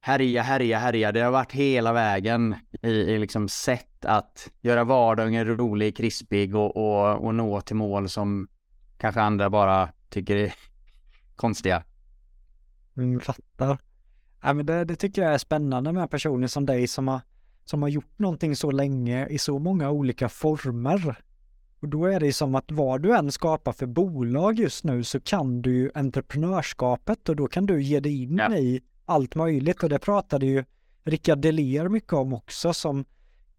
härja, härja, härja. Det har varit hela vägen i, i liksom sätt att göra vardagen rolig, krispig och, och, och nå till mål som kanske andra bara tycker är konstiga. Mm, fattar. Ja, men det, det tycker jag är spännande med personer som dig som har som har gjort någonting så länge i så många olika former. Och då är det som att vad du än skapar för bolag just nu så kan du ju entreprenörskapet och då kan du ge dig in ja. i allt möjligt och det pratade ju Rickard Deler mycket om också som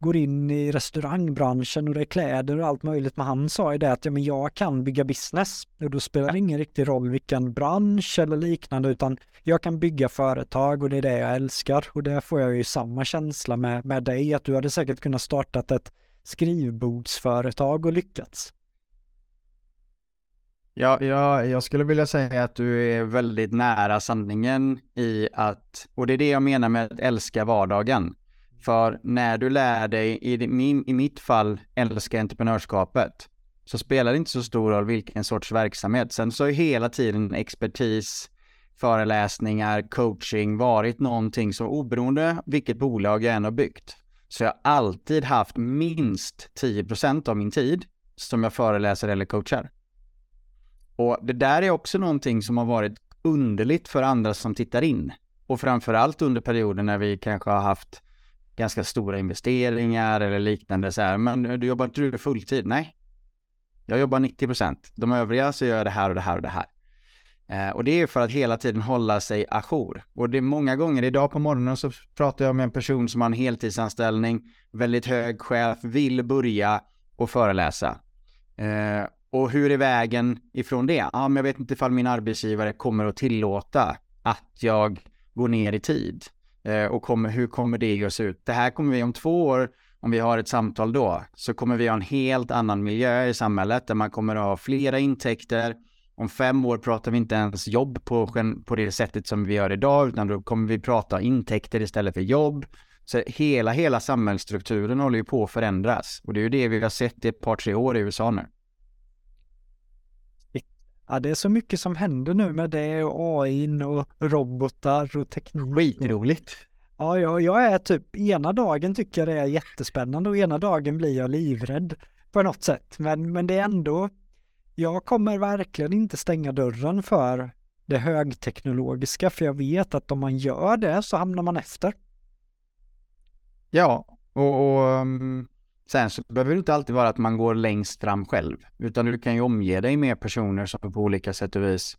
går in i restaurangbranschen och det är kläder och allt möjligt. Men han sa ju det att ja, men jag kan bygga business och då spelar det ingen riktig roll vilken bransch eller liknande utan jag kan bygga företag och det är det jag älskar och det får jag ju samma känsla med, med dig att du hade säkert kunnat startat ett skrivbordsföretag och lyckats. Ja, ja, jag skulle vilja säga att du är väldigt nära sanningen i att, och det är det jag menar med att älska vardagen. För när du lär dig, i, min, i mitt fall, älska entreprenörskapet, så spelar det inte så stor roll vilken sorts verksamhet. Sen så är hela tiden expertis, föreläsningar, coaching varit någonting som oberoende vilket bolag jag än har byggt, så jag har alltid haft minst 10% av min tid som jag föreläser eller coachar. Och det där är också någonting som har varit underligt för andra som tittar in. Och framförallt under perioden när vi kanske har haft ganska stora investeringar eller liknande så här. Men du jobbar inte du fulltid? Nej. Jag jobbar 90 procent. De övriga så gör jag det här och det här och det här. Eh, och det är för att hela tiden hålla sig ajour. Och det är många gånger, idag på morgonen så pratar jag med en person som har en heltidsanställning, väldigt hög chef, vill börja och föreläsa. Eh, och hur är vägen ifrån det? Ja, men jag vet inte ifall min arbetsgivare kommer att tillåta att jag går ner i tid. Eh, och kommer, hur kommer det att se ut? Det här kommer vi om två år, om vi har ett samtal då, så kommer vi ha en helt annan miljö i samhället där man kommer att ha flera intäkter. Om fem år pratar vi inte ens jobb på, på det sättet som vi gör idag, utan då kommer vi prata intäkter istället för jobb. Så hela, hela samhällsstrukturen håller ju på att förändras. Och det är ju det vi har sett i ett par, tre år i USA nu. Ja, det är så mycket som händer nu med det och AI och robotar och teknik. Skitroligt. Ja, jag, jag är typ, ena dagen tycker jag det är jättespännande och ena dagen blir jag livrädd på något sätt. Men, men det är ändå, jag kommer verkligen inte stänga dörren för det högteknologiska, för jag vet att om man gör det så hamnar man efter. Ja, och, och um, Sen så behöver det inte alltid vara att man går längst fram själv, utan du kan ju omge dig med personer som på olika sätt och vis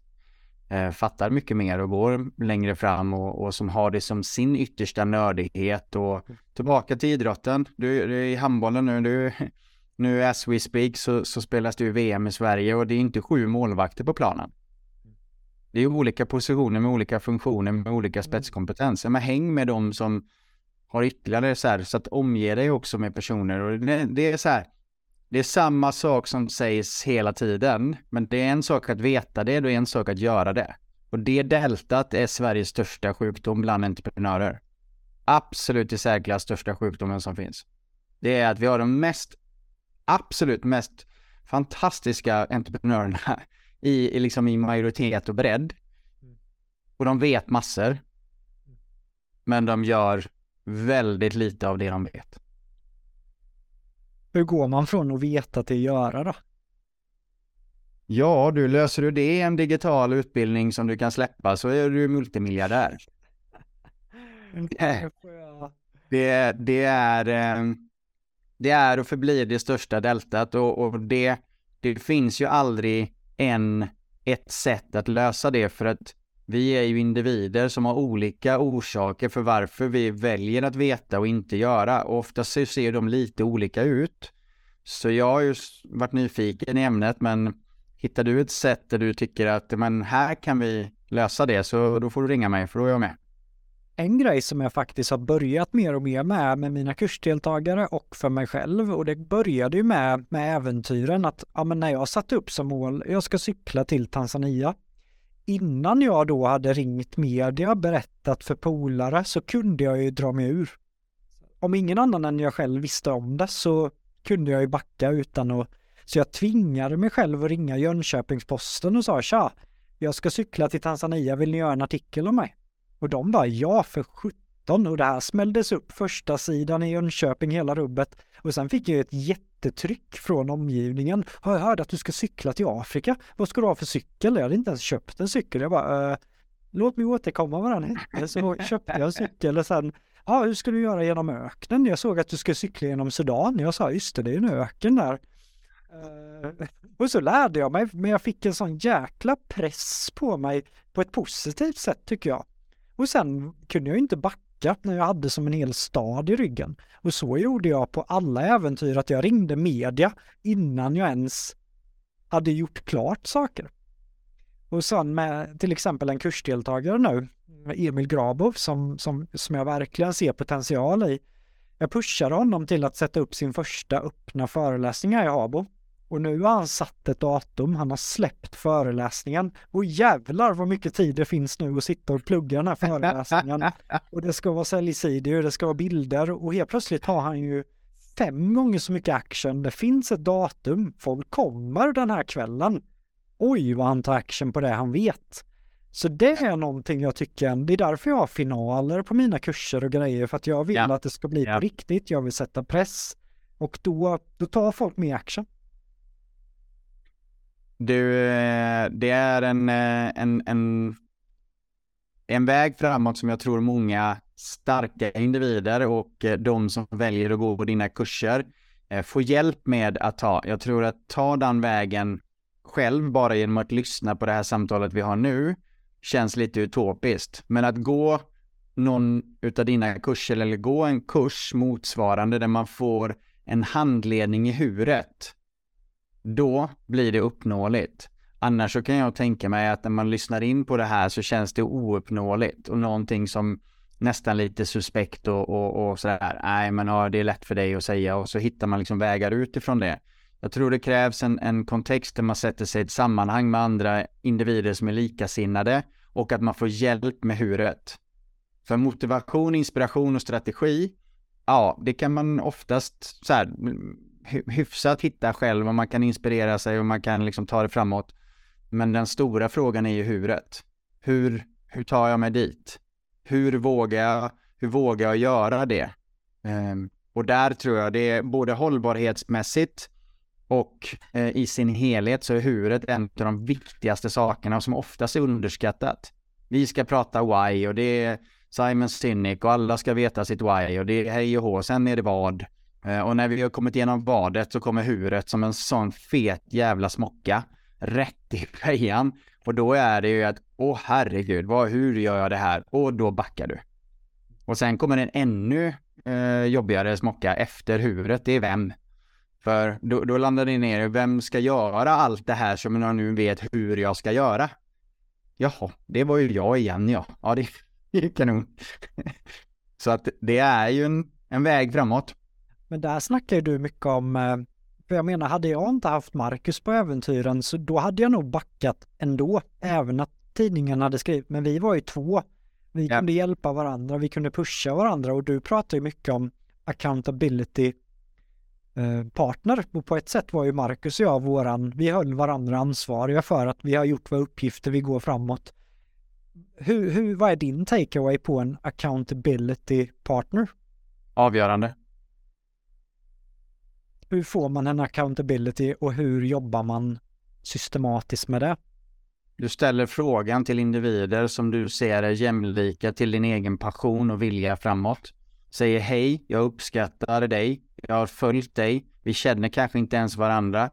eh, fattar mycket mer och går längre fram och, och, som har det som sin yttersta nördighet och tillbaka till idrotten. Du, du är i handbollen nu, du, nu as we speak så, så spelas det ju VM i Sverige och det är inte sju målvakter på planen. Det är olika positioner med olika funktioner med olika spetskompetens. Men häng med dem som har ytterligare så här, så att omge dig också med personer och det, det, är så här, det är samma sak som sägs hela tiden, men det är en sak att veta det och en sak att göra det. Och det deltat är Sveriges största sjukdom bland entreprenörer. Absolut i särklass största sjukdomen som finns. Det är att vi har de mest, absolut mest fantastiska entreprenörerna i, i, liksom i majoritet och bredd. Och de vet massor. Men de gör väldigt lite av det de vet. Hur går man från att veta till att göra då? Ja, du löser du det i en digital utbildning som du kan släppa så är du multimiljardär. det, det, är, eh, det är och förblir det största deltat och, och det, det finns ju aldrig en, ett sätt att lösa det för att vi är ju individer som har olika orsaker för varför vi väljer att veta och inte göra. Och oftast ser de lite olika ut. Så jag har ju varit nyfiken i ämnet, men hittar du ett sätt där du tycker att men här kan vi lösa det, så då får du ringa mig, för då är jag med. En grej som jag faktiskt har börjat mer och mer med med mina kursdeltagare och för mig själv och det började ju med, med äventyren att ja, men när jag satte upp som mål, jag ska cykla till Tanzania innan jag då hade ringt media, berättat för polare, så kunde jag ju dra mig ur. Om ingen annan än jag själv visste om det så kunde jag ju backa utan att... Så jag tvingade mig själv att ringa Jönköpings-Posten och sa tja, jag ska cykla till Tanzania, vill ni göra en artikel om mig? Och de bara ja för 17 och det här smälldes upp första sidan i Jönköping, hela rubbet. Och sen fick jag ett jättetryck från omgivningen. Har jag hört att du ska cykla till Afrika? Vad ska du ha för cykel? Jag hade inte ens köpt en cykel. Jag bara, äh, låt mig återkomma vad den hette. Så köpte jag en cykel och sen, ja hur ska du göra genom öknen? Jag såg att du ska cykla genom Sudan. Jag sa, just det, det är en öken där. Uh, och så lärde jag mig, men jag fick en sån jäkla press på mig på ett positivt sätt tycker jag. Och sen kunde jag inte backa lyckat när jag hade som en hel stad i ryggen. Och så gjorde jag på alla äventyr, att jag ringde media innan jag ens hade gjort klart saker. Och sen med till exempel en kursdeltagare nu, Emil Grabov, som, som, som jag verkligen ser potential i. Jag pushade honom till att sätta upp sin första öppna föreläsning här i Habo och nu har han satt ett datum, han har släppt föreläsningen. Och jävlar vad mycket tid det finns nu att sitta och plugga den här föreläsningen. Och det ska vara säljsidor, det ska vara bilder och helt plötsligt har han ju fem gånger så mycket action. Det finns ett datum, folk kommer den här kvällen. Oj vad han tar action på det han vet. Så det är någonting jag tycker, det är därför jag har finaler på mina kurser och grejer, för att jag vill ja. att det ska bli ja. på riktigt, jag vill sätta press och då, då tar folk mer action. Du, eh, det är en, eh, en, en, en väg framåt som jag tror många starka individer och eh, de som väljer att gå på dina kurser får hjälp med att ta. Jag tror att ta den vägen själv bara genom att lyssna på det här samtalet vi har nu känns lite utopiskt. Men att gå någon utav dina kurser eller gå en kurs motsvarande där man får en handledning i huret då blir det uppnåeligt. Annars så kan jag tänka mig att när man lyssnar in på det här så känns det ouppnåeligt och någonting som nästan lite suspekt och, och, och sådär. Nej, men ja, det är lätt för dig att säga och så hittar man liksom vägar utifrån det. Jag tror det krävs en, en kontext där man sätter sig i ett sammanhang med andra individer som är likasinnade och att man får hjälp med huret. För motivation, inspiration och strategi, ja, det kan man oftast så här, hyfsat hitta själv och man kan inspirera sig och man kan liksom ta det framåt. Men den stora frågan är ju huret. Hur, hur tar jag mig dit? Hur vågar jag, hur vågar jag göra det? Um, och där tror jag det är både hållbarhetsmässigt och eh, i sin helhet så är huret en av de viktigaste sakerna som oftast är underskattat. Vi ska prata why och det är Simon Sinek och alla ska veta sitt why och det är hej och hå, sen är det vad. Eh, och när vi har kommit igenom badet så kommer huvudet som en sån fet jävla smocka rätt i fejan. Och då är det ju att, åh herregud, vad, hur gör jag det här? Och då backar du. Och sen kommer en ännu eh, jobbigare smocka efter huvudet, det är vem? För då, då landar det ner i vem ska göra allt det här som jag nu vet hur jag ska göra? Jaha, det var ju jag igen ja. Ja, det är kanon. Så att det är ju en, en väg framåt. Men där snackar ju du mycket om, eh, för jag menar, hade jag inte haft Marcus på äventyren så då hade jag nog backat ändå, även att tidningen hade skrivit, men vi var ju två. Vi ja. kunde hjälpa varandra, vi kunde pusha varandra och du pratar ju mycket om accountability Eh, partner. Och på ett sätt var ju Marcus och jag våran, vi höll varandra ansvariga för att vi har gjort våra uppgifter, vi går framåt. Hur, hur, vad är din takeaway på en accountability partner? Avgörande. Hur får man en accountability och hur jobbar man systematiskt med det? Du ställer frågan till individer som du ser är jämlika till din egen passion och vilja framåt. Säger hej, jag uppskattar dig, jag har följt dig, vi känner kanske inte ens varandra.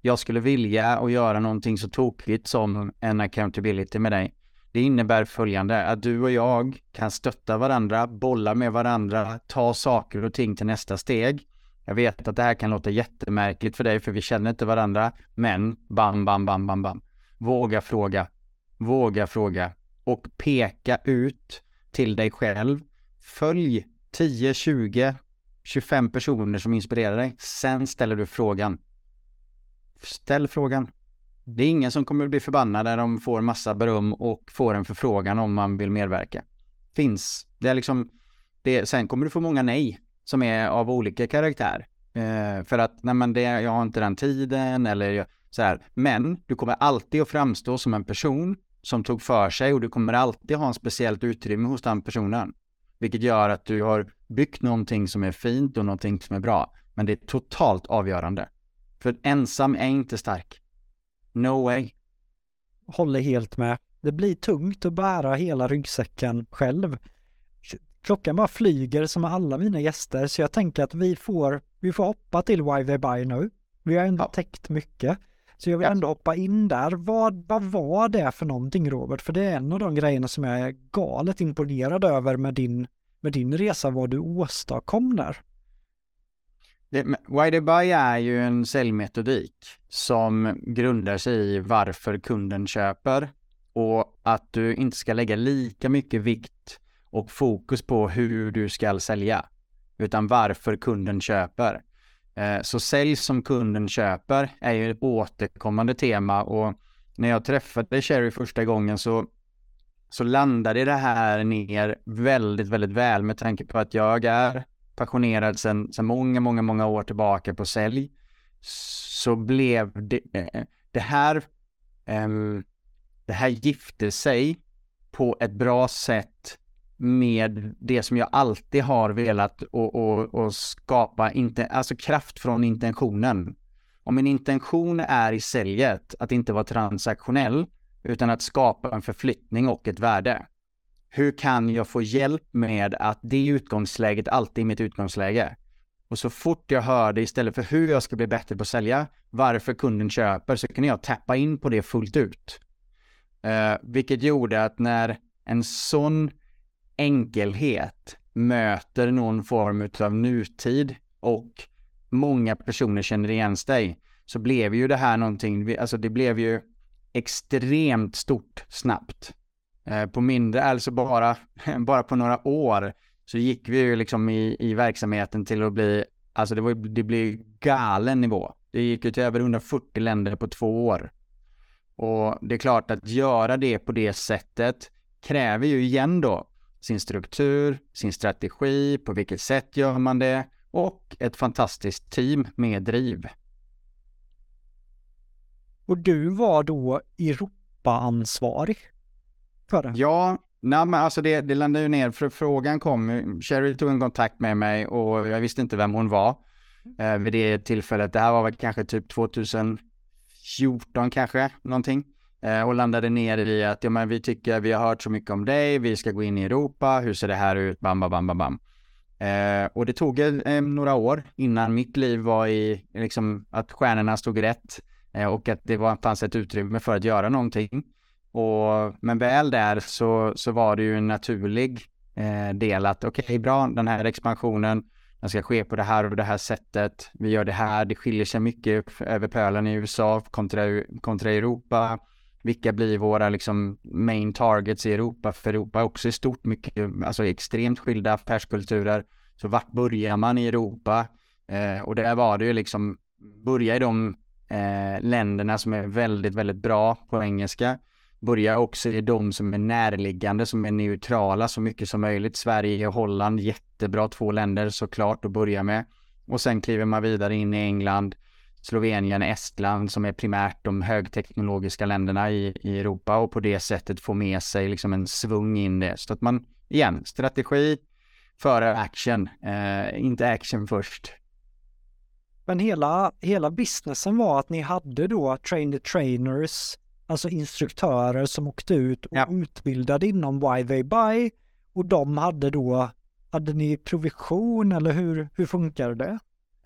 Jag skulle vilja och göra någonting så tokigt som en accountability med dig. Det innebär följande, att du och jag kan stötta varandra, bolla med varandra, ta saker och ting till nästa steg. Jag vet att det här kan låta jättemärkligt för dig för vi känner inte varandra, men bam, bam, bam, bam, bam. Våga fråga, våga fråga och peka ut till dig själv. Följ 10, 20, 25 personer som inspirerar dig. Sen ställer du frågan. Ställ frågan. Det är ingen som kommer att bli förbannad när de får massa beröm och får en förfrågan om man vill medverka. Finns. Det är liksom, det, sen kommer du få många nej som är av olika karaktär. Eh, för att, nej men det, jag har inte den tiden eller så här. Men du kommer alltid att framstå som en person som tog för sig och du kommer alltid ha en speciellt utrymme hos den personen. Vilket gör att du har byggt någonting som är fint och någonting som är bra. Men det är totalt avgörande. För ensam är inte stark. No way. Håller helt med. Det blir tungt att bära hela ryggsäcken själv. Klockan bara flyger som alla mina gäster så jag tänker att vi får, vi får hoppa till Why They Buy nu. Vi har ändå ja. täckt mycket. Så jag vill ändå hoppa in där. Vad, vad var det för någonting Robert? För det är en av de grejerna som jag är galet imponerad över med din, med din resa, vad du åstadkom där. Why they buy är ju en säljmetodik som grundar sig i varför kunden köper och att du inte ska lägga lika mycket vikt och fokus på hur du ska sälja utan varför kunden köper. Eh, så sälj som kunden köper är ju ett återkommande tema och när jag träffade Sherry första gången så, så landade det här ner väldigt, väldigt väl med tanke på att jag är passionerad sedan, många, många, många år tillbaka på sälj. Så blev det, det här ehm, det här gifte sig på ett bra sätt med det som jag alltid har velat och, och, och skapa, inte, alltså kraft från intentionen. Om min intention är i säljet att inte vara transaktionell, utan att skapa en förflyttning och ett värde. Hur kan jag få hjälp med att det utgångsläget alltid är mitt utgångsläge? Och så fort jag hörde istället för hur jag ska bli bättre på att sälja, varför kunden köper, så kunde jag tappa in på det fullt ut. Uh, vilket gjorde att när en sån enkelhet möter någon form av nutid och många personer känner igen sig, så blev ju det här någonting, alltså det blev ju extremt stort snabbt. Eh, på mindre, alltså bara, bara på några år så gick vi ju liksom i, i verksamheten till att bli, alltså det, var, det blev galen nivå. Det gick ju till över 140 länder på två år. Och det är klart att göra det på det sättet kräver ju igen då sin struktur, sin strategi, på vilket sätt gör man det och ett fantastiskt team med driv. Och du var då Europa-ansvarig för det? Ja, Nej, men alltså det, det landade ju ner, för frågan kom, Sherry tog en kontakt med mig och jag visste inte vem hon var eh, vid det tillfället. Det här var väl kanske typ 2014 kanske, någonting. Eh, och landade ner i att, ja men vi tycker, vi har hört så mycket om dig, vi ska gå in i Europa, hur ser det här ut, bam, bam, bam, bam, bam. Eh, och det tog eh, eh några år innan mitt liv var i, liksom, att stjärnorna stod rätt eh, och att det var, fanns ett utrymme för att göra någonting. Och, men väl där så, så var det ju en naturlig eh, del att okej, okay, bra, den här expansionen, den ska ske på det här och det här sättet. Vi gör det här, det skiljer sig mycket över pölen i USA kontra, kontra Europa. Vilka blir våra liksom main targets i Europa? För Europa är också i stort mycket, alltså extremt skilda affärskulturer. Så vart börjar man i Europa? Eh, och där var det ju liksom, börja i de eh, länderna som är väldigt, väldigt bra på engelska börja också i de som är närliggande, som är neutrala så mycket som möjligt. Sverige och Holland, jättebra två länder såklart att börja med. Och sen kliver man vidare in i England, Slovenien, Estland som är primärt de högteknologiska länderna i, i Europa och på det sättet få med sig liksom en svung in det. Så att man, igen, strategi före action, eh, inte action först. Men hela, hela businessen var att ni hade då train the trainers alltså instruktörer som åkte ut och ja. utbildade inom Why They Buy och de hade då, hade ni provision eller hur, hur funkar det?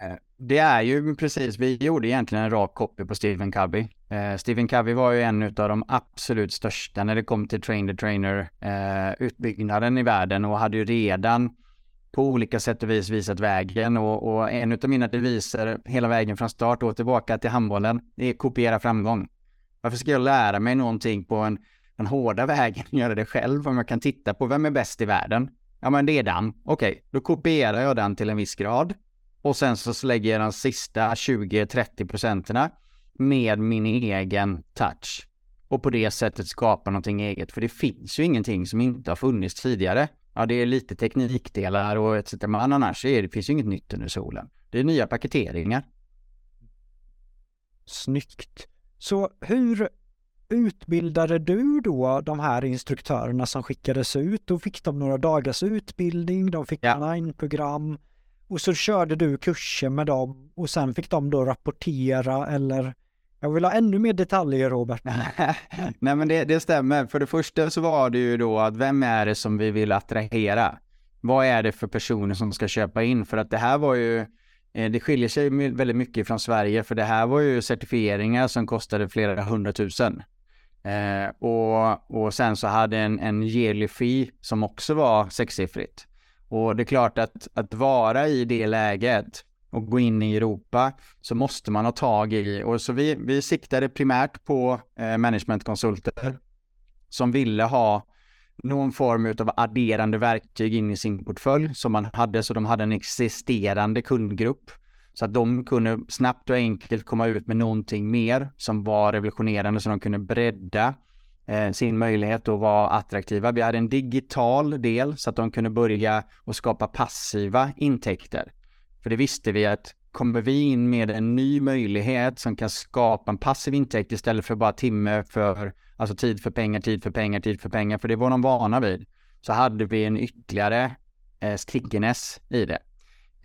Eh, det är ju precis, vi gjorde egentligen en rak copy på Stephen Covey. Eh, Stephen Covey var ju en av de absolut största när det kom till train the trainer eh, utbyggnaden i världen och hade ju redan på olika sätt och vis visat vägen och, och en av mina deviser hela vägen från start och tillbaka till handbollen är kopiera framgång. Varför ska jag lära mig någonting på en, den hårda vägen, och göra det själv om jag kan titta på vem är bäst i världen? Ja, men det är den. Okej, okay, då kopierar jag den till en viss grad och sen så lägger jag de sista 20-30 procenterna med min egen touch och på det sättet skapa någonting eget. För det finns ju ingenting som inte har funnits tidigare. Ja, det är lite teknikdelar och etc. Men annars är det, finns ju inget nytt under solen. Det är nya paketeringar. Snyggt. Så hur utbildade du då de här instruktörerna som skickades ut? Då fick de några dagars utbildning, de fick ja. online-program och så körde du kurser med dem och sen fick de då rapportera eller jag vill ha ännu mer detaljer Robert. Nej men det, det, stämmer. För det första så var det ju då att vem är det som vi vill attrahera? Vad är det för personer som ska köpa in? För att det här var ju eh, det skiljer sig väldigt mycket från Sverige för det här var ju certifieringar som kostade flera hundratusen. Eh, och, och sen så hade en, en yearly fee som också var sexsiffrigt. Och det är klart att, att vara i det läget och gå in i Europa så måste man ha tag i, och så vi, vi siktade primärt på eh, managementkonsulter som ville ha någon form av adderande verktyg in i sin portfölj som man hade, så de hade en existerande kundgrupp. Så att de kunde snabbt och enkelt komma ut med någonting mer som var revolutionerande så de kunde bredda Eh, sin möjlighet att vara attraktiva. Vi hade en digital del så att de kunde börja och skapa passiva intäkter. För det visste vi att kommer vi in med en ny möjlighet som kan skapa en passiv intäkt istället för bara timme för alltså tid för pengar, tid för pengar, tid för pengar, för det var de vana vid, så hade vi en ytterligare eh, stickiness i det.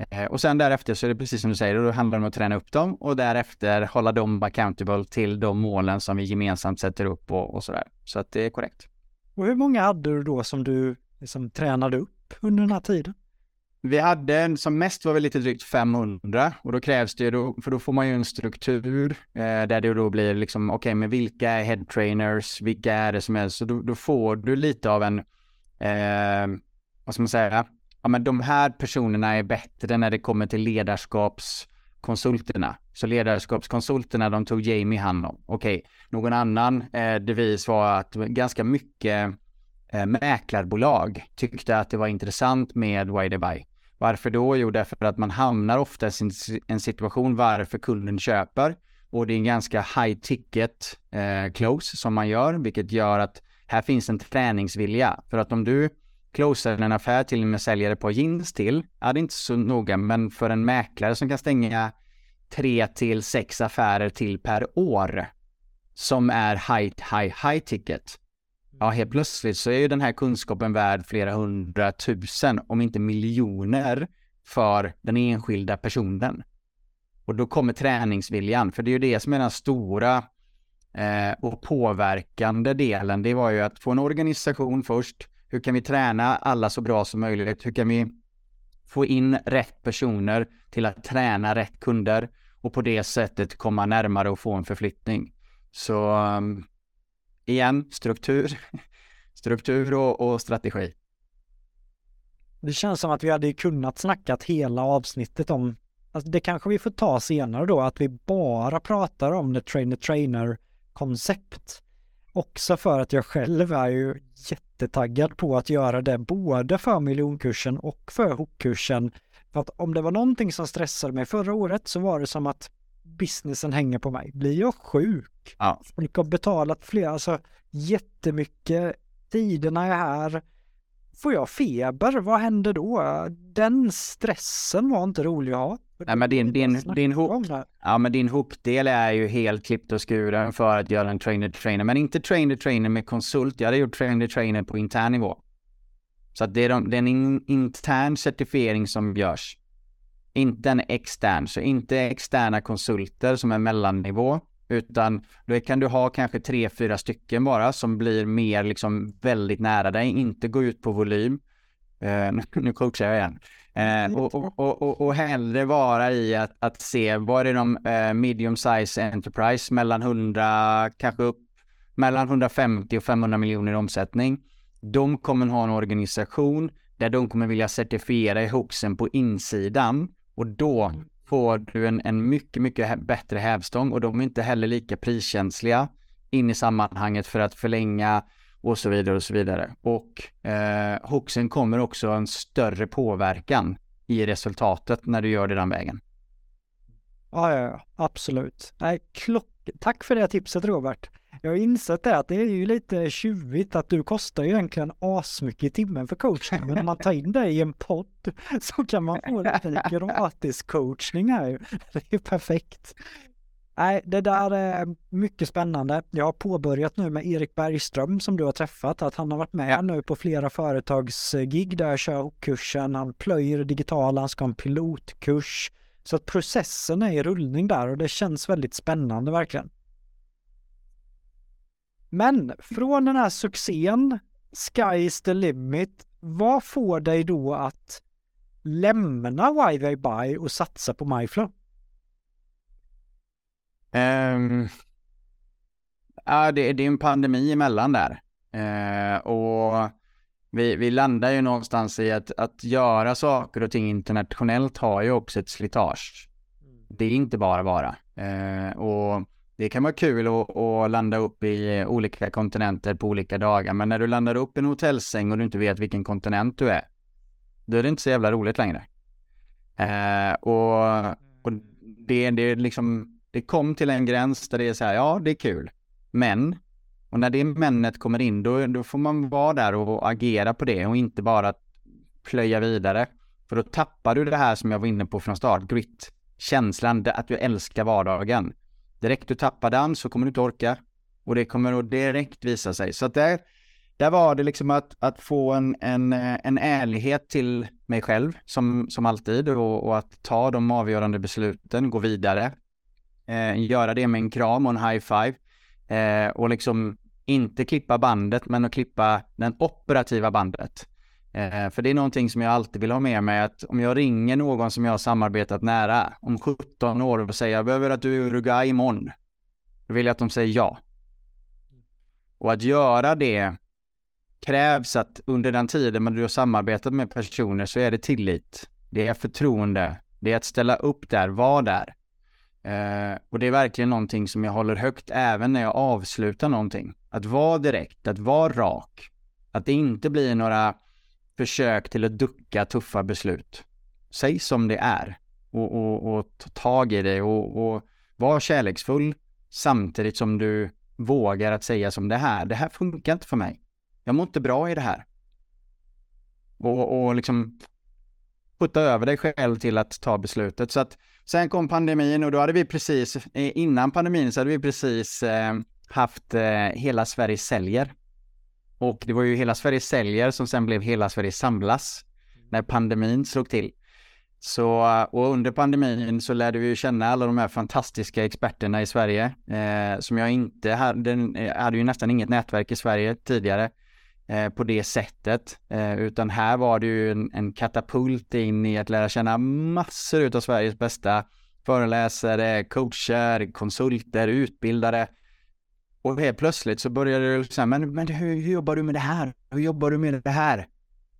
Eh, och sen därefter så är det precis som du säger, då handlar det om att träna upp dem och därefter hålla dem accountable till de målen som vi gemensamt sätter upp och, och sådär. Så att det är korrekt. Och hur många hade du då som du liksom tränade upp under den här tiden? Vi hade, som mest var vi lite drygt 500 och då krävs det ju då, för då får man ju en struktur eh, där det då blir liksom, okej, okay, men vilka är head trainers, vilka är det som är, så då, då får du lite av en, eh, vad ska man säga, ja men de här personerna är bättre när det kommer till ledarskapskonsulterna. Så ledarskapskonsulterna, de tog Jamie hand om. Okej, okay. någon annan eh, devis var att ganska mycket eh, mäklarbolag tyckte att det var intressant med Why They Buy. Varför då? Jo, därför att man hamnar ofta i en situation varför kunden köper och det är en ganska high ticket eh, close som man gör, vilket gör att här finns en träningsvilja. För att om du closar en affär till med säljare på jeans till, ja det är inte så noga, men för en mäklare som kan stänga tre till sex affärer till per år som är high, high, high ticket. Ja, helt plötsligt så är ju den här kunskapen värd flera hundratusen, om inte miljoner, för den enskilda personen. Och då kommer träningsviljan, för det är ju det som är den stora eh, och påverkande delen. Det var ju att få en organisation först, hur kan vi träna alla så bra som möjligt? Hur kan vi få in rätt personer till att träna rätt kunder och på det sättet komma närmare och få en förflyttning? Så um, igen, struktur, struktur och, och, strategi. Det känns som att vi hade kunnat snackat hela avsnittet om, alltså det kanske vi får ta senare då, att vi bara pratar om the trainer trainer koncept. Också för att jag själv är ju jättetaggad på att göra det både för miljonkursen och för hookkursen. För att om det var någonting som stressade mig förra året så var det som att businessen hänger på mig. Blir jag sjuk? Ja. Folk har betalat flera, alltså jättemycket. Tiderna är här. Får jag feber? Vad händer då? Den stressen var inte rolig att ha. Nej, men din, din, din, ja, men din hookdel är ju helt klippt och skuren för att göra en trainer-trainer. Men inte trainer-trainer med konsult. Jag hade gjort trainer-trainer på intern nivå. Så att det är, de, det är en in, intern certifiering som görs. Inte en extern. Så inte externa konsulter som är mellannivå. Utan då kan du ha kanske tre, fyra stycken bara som blir mer liksom väldigt nära dig. Inte gå ut på volym. Eh, nu coachar jag igen. Eh, och, och, och, och hellre vara i att, att se, vad är de eh, medium size enterprise mellan 100, kanske upp mellan 150 och 500 miljoner i omsättning. De kommer ha en organisation där de kommer vilja certifiera i hoxen på insidan och då får du en, en mycket, mycket bättre hävstång och de är inte heller lika priskänsliga in i sammanhanget för att förlänga och så vidare och så vidare. Och eh, hoxen kommer också en större påverkan i resultatet när du gör det den vägen. Ja, ja, ja absolut. Nej, klock... Tack för det tipset Robert. Jag har insett det att det är ju lite tjuvigt att du kostar ju egentligen asmycket i timmen för coachning, men om man tar in dig i en podd så kan man få lite gratis coachning här. Det är perfekt. Nej, det där är mycket spännande. Jag har påbörjat nu med Erik Bergström som du har träffat, att han har varit med nu på flera företagsgig där jag kör kursen. Han plöjer digital, han ska ha en pilotkurs. Så att processen är i rullning där och det känns väldigt spännande verkligen. Men från den här succén, Sky's the limit, vad får dig då att lämna Why Buy och satsa på MyFlow? Um, ja, det, det är en pandemi emellan där. Uh, och vi, vi landar ju någonstans i att, att göra saker och ting internationellt har ju också ett slitage. Det är inte bara bara. Uh, och det kan vara kul att, att, landa upp i olika kontinenter på olika dagar, men när du landar upp i en hotellsäng och du inte vet vilken kontinent du är, då är det inte så jävla roligt längre. Eh, och, och det, det liksom det kom till en gräns där det är så här, ja det är kul, men, och när det männet kommer in, då, då får man vara där och agera på det och inte bara plöja vidare. För då tappar du det här som jag var inne på från start, grit, känslan att du älskar vardagen. Direkt du tappar den så kommer du inte orka. och det kommer att direkt visa sig. Så att där, där var det liksom att, att få en, en, en ärlighet till mig själv som, som alltid och, och att ta de avgörande besluten, gå vidare, eh, göra det med en kram och en high five eh, och liksom inte klippa bandet men att klippa den operativa bandet. Eh, för det är någonting som jag alltid vill ha med mig att om jag ringer någon som jag har samarbetat nära om 17 år och säger jag behöver att du är i Uruguay imorgon. Då vill jag att de säger ja. Och att göra det krävs att under den tiden man du har samarbetat med personer så är det tillit. Det är förtroende. Det är att ställa upp där, vara där. Eh, och det är verkligen någonting som jag håller högt även när jag avslutar någonting. Att vara direkt, att vara rak. Att det inte blir några försök till att ducka tuffa beslut. Säg som det är och, och, och ta tag i det och, och var kärleksfull samtidigt som du vågar att säga som det här. Det här funkar inte för mig. Jag mår inte bra i det här. Och, och liksom putta över dig själv till att ta beslutet. Så att sen kom pandemin och då hade vi precis, eh, innan pandemin så hade vi precis eh, haft eh, Hela Sverige säljer. Och det var ju Hela Sverige säljer som sen blev Hela Sverige samlas när pandemin slog till. Så, och under pandemin så lärde vi ju känna alla de här fantastiska experterna i Sverige eh, som jag inte hade, eh, hade ju nästan inget nätverk i Sverige tidigare eh, på det sättet. Eh, utan här var det ju en, en, katapult in i att lära känna massor av Sveriges bästa föreläsare, coacher, konsulter, utbildare. Och helt plötsligt så började det säga, men, men hur, hur jobbar du med det här? Hur jobbar du med det här?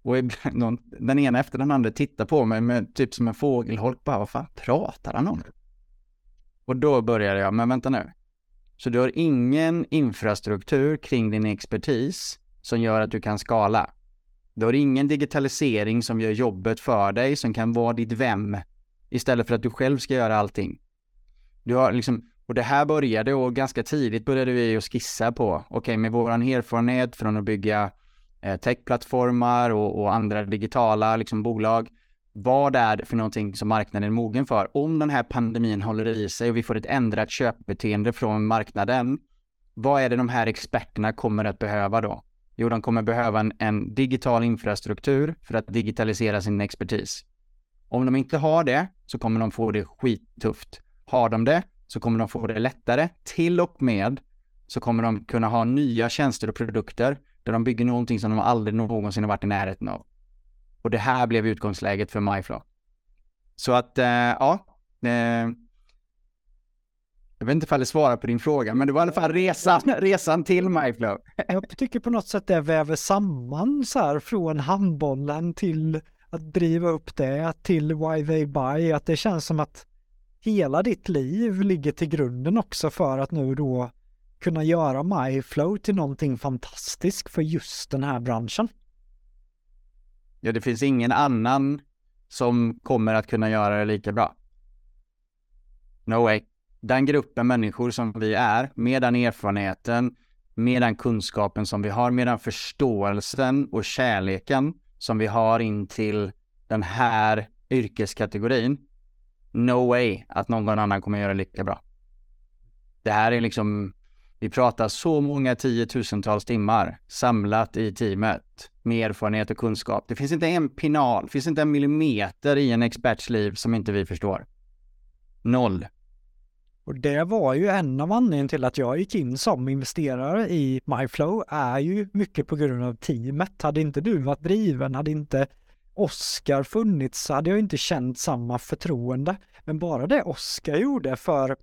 Och någon, den ena efter den andra tittar på mig med typ som en fågelholk bara, vad fan pratar han om? Och då började jag, men vänta nu. Så du har ingen infrastruktur kring din expertis som gör att du kan skala. Du har ingen digitalisering som gör jobbet för dig, som kan vara ditt vem, istället för att du själv ska göra allting. Du har liksom, och det här började och ganska tidigt började vi att skissa på, okej okay, med våran erfarenhet från att bygga eh, techplattformar och, och, andra digitala liksom, bolag. Vad är det för någonting som marknaden är mogen för? Om den här pandemin håller i sig och vi får ett ändrat köpbeteende från marknaden, vad är det de här experterna kommer att behöva då? Jo, de kommer behöva en, en digital infrastruktur för att digitalisera sin expertis. Om de inte har det så kommer de få det skittufft. Har de det så kommer de få det lättare. Till och med så kommer de kunna ha nya tjänster och produkter där de bygger någonting som de aldrig någonsin har varit i närheten av. Och det här blev utgångsläget för MyFlow. Så att, eh, ja. Eh, jag vet inte ifall det svarar på din fråga, men det var i alla fall resan, resan till MyFlow. Jag tycker på något sätt det väver samman så här från handbollen till att driva upp det till Why They Buy, att det känns som att hela ditt liv ligger till grunden också för att nu då kunna göra MyFlow till någonting fantastiskt för just den här branschen. Ja, det finns ingen annan som kommer att kunna göra det lika bra. No way. Den gruppen människor som vi är, med den erfarenheten, med den kunskapen som vi har, med den förståelsen och kärleken som vi har in till den här yrkeskategorin. No way att någon annan kommer göra lika bra. Det här är liksom vi pratar så många tiotusentals timmar samlat i teamet med erfarenhet och kunskap. Det finns inte en pinal, det finns inte en millimeter i en experts liv som inte vi förstår. Noll. Och det var ju en av anledningarna till att jag gick in som investerare i MyFlow är ju mycket på grund av teamet. Hade inte du varit driven, hade inte Oscar funnits så hade jag inte känt samma förtroende. Men bara det Oscar gjorde för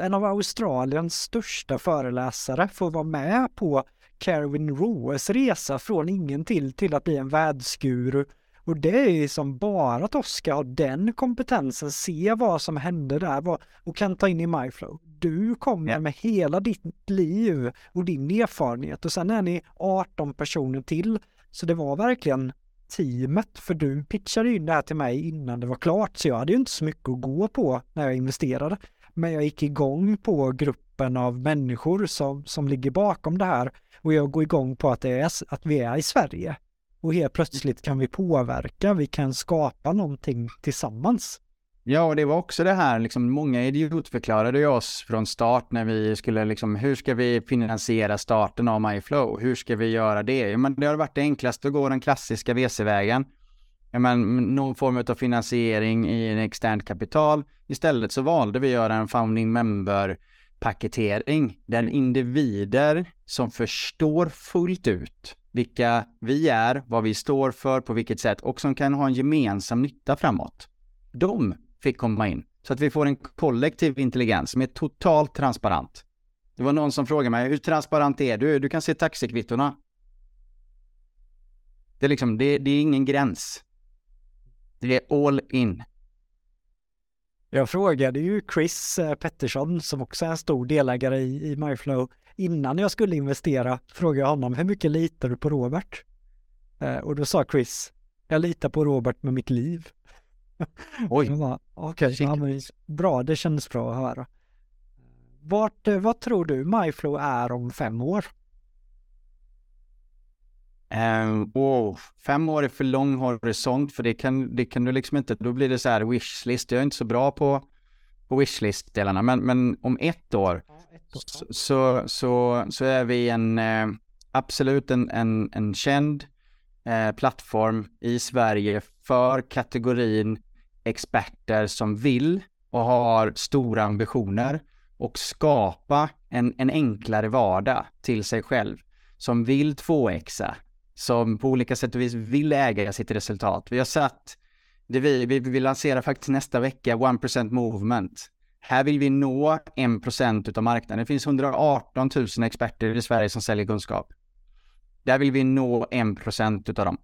en av Australiens största föreläsare får vara med på Carwin Roes resa från ingen till till att bli en världsguru. Och det är som bara att Oskar har den kompetensen, se vad som hände där och kan ta in i MyFlow. Du kommer med hela ditt liv och din erfarenhet och sen är ni 18 personer till. Så det var verkligen teamet, för du pitchade in det här till mig innan det var klart, så jag hade ju inte så mycket att gå på när jag investerade. Men jag gick igång på gruppen av människor som, som ligger bakom det här och jag går igång på att, det är, att vi är i Sverige. Och helt plötsligt kan vi påverka, vi kan skapa någonting tillsammans. Ja, och det var också det här, liksom, många idiotförklarade ju oss från start när vi skulle, liksom, hur ska vi finansiera starten av MyFlow? Hur ska vi göra det? Ja, men det har varit det enklaste att gå den klassiska VC-vägen. Ja, men, någon form av finansiering i en externt kapital. Istället så valde vi att göra en founding member paketering där individer som förstår fullt ut vilka vi är, vad vi står för, på vilket sätt och som kan ha en gemensam nytta framåt. De fick komma in så att vi får en kollektiv intelligens som är totalt transparent. Det var någon som frågade mig, hur transparent är du? Du kan se taxikvittona. Det är liksom, det, det är ingen gräns. Det är all in. Jag frågade ju Chris eh, Pettersson som också är en stor delägare i, i MyFlow innan jag skulle investera frågade jag honom hur mycket litar du på Robert? Eh, och då sa Chris jag litar på Robert med mitt liv. Oj. Okej, okay, ja, bra, det kändes bra att höra. Vart, eh, vad tror du MyFlow är om fem år? Um, oh, fem år är för lång horisont för det kan, det kan du liksom inte, då blir det så här wishlist. Jag är inte så bra på, på wishlist-delarna, men, men om ett år, ja, ett år så, så, så, så, är vi en, eh, absolut en, en, en känd eh, plattform i Sverige för kategorin experter som vill och har stora ambitioner och skapa en, en enklare vardag till sig själv. Som vill 2xa, som på olika sätt och vis vill äga sitt resultat. Vi har satt, det vi, vi vi lanserar faktiskt nästa vecka, 1% Movement. Här vill vi nå 1% utav marknaden. Det finns 118 000 experter i Sverige som säljer kunskap. Där vill vi nå 1% utav dem.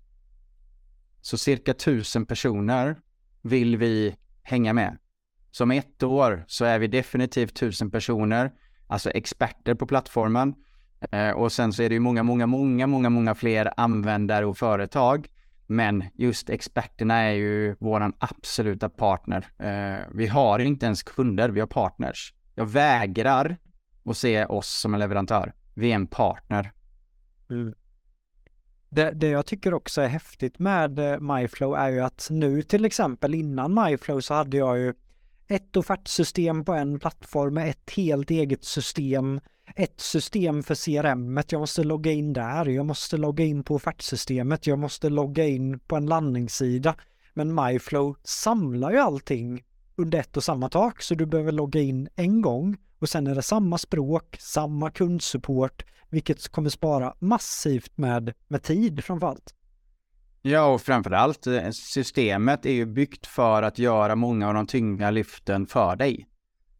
Så cirka 1000 personer vill vi hänga med. Som ett år så är vi definitivt tusen personer, alltså experter på plattformen eh, och sen så är det ju många, många, många, många, många fler användare och företag. Men just experterna är ju våran absoluta partner. Eh, vi har inte ens kunder, vi har partners. Jag vägrar att se oss som en leverantör. Vi är en partner. Mm. Det, det, jag tycker också är häftigt med eh, MyFlow är ju att nu till exempel innan MyFlow så hade jag ju ett offertsystem på en plattform med ett helt eget system ett system för CRM, jag måste logga in där, jag måste logga in på offertsystemet, jag måste logga in på en landningssida. Men MyFlow samlar ju allting under ett och samma tak, så du behöver logga in en gång och sen är det samma språk, samma kundsupport, vilket kommer spara massivt med, med tid framförallt. Ja, och framförallt eh, systemet är ju byggt för att göra många av de tyngre lyften för dig.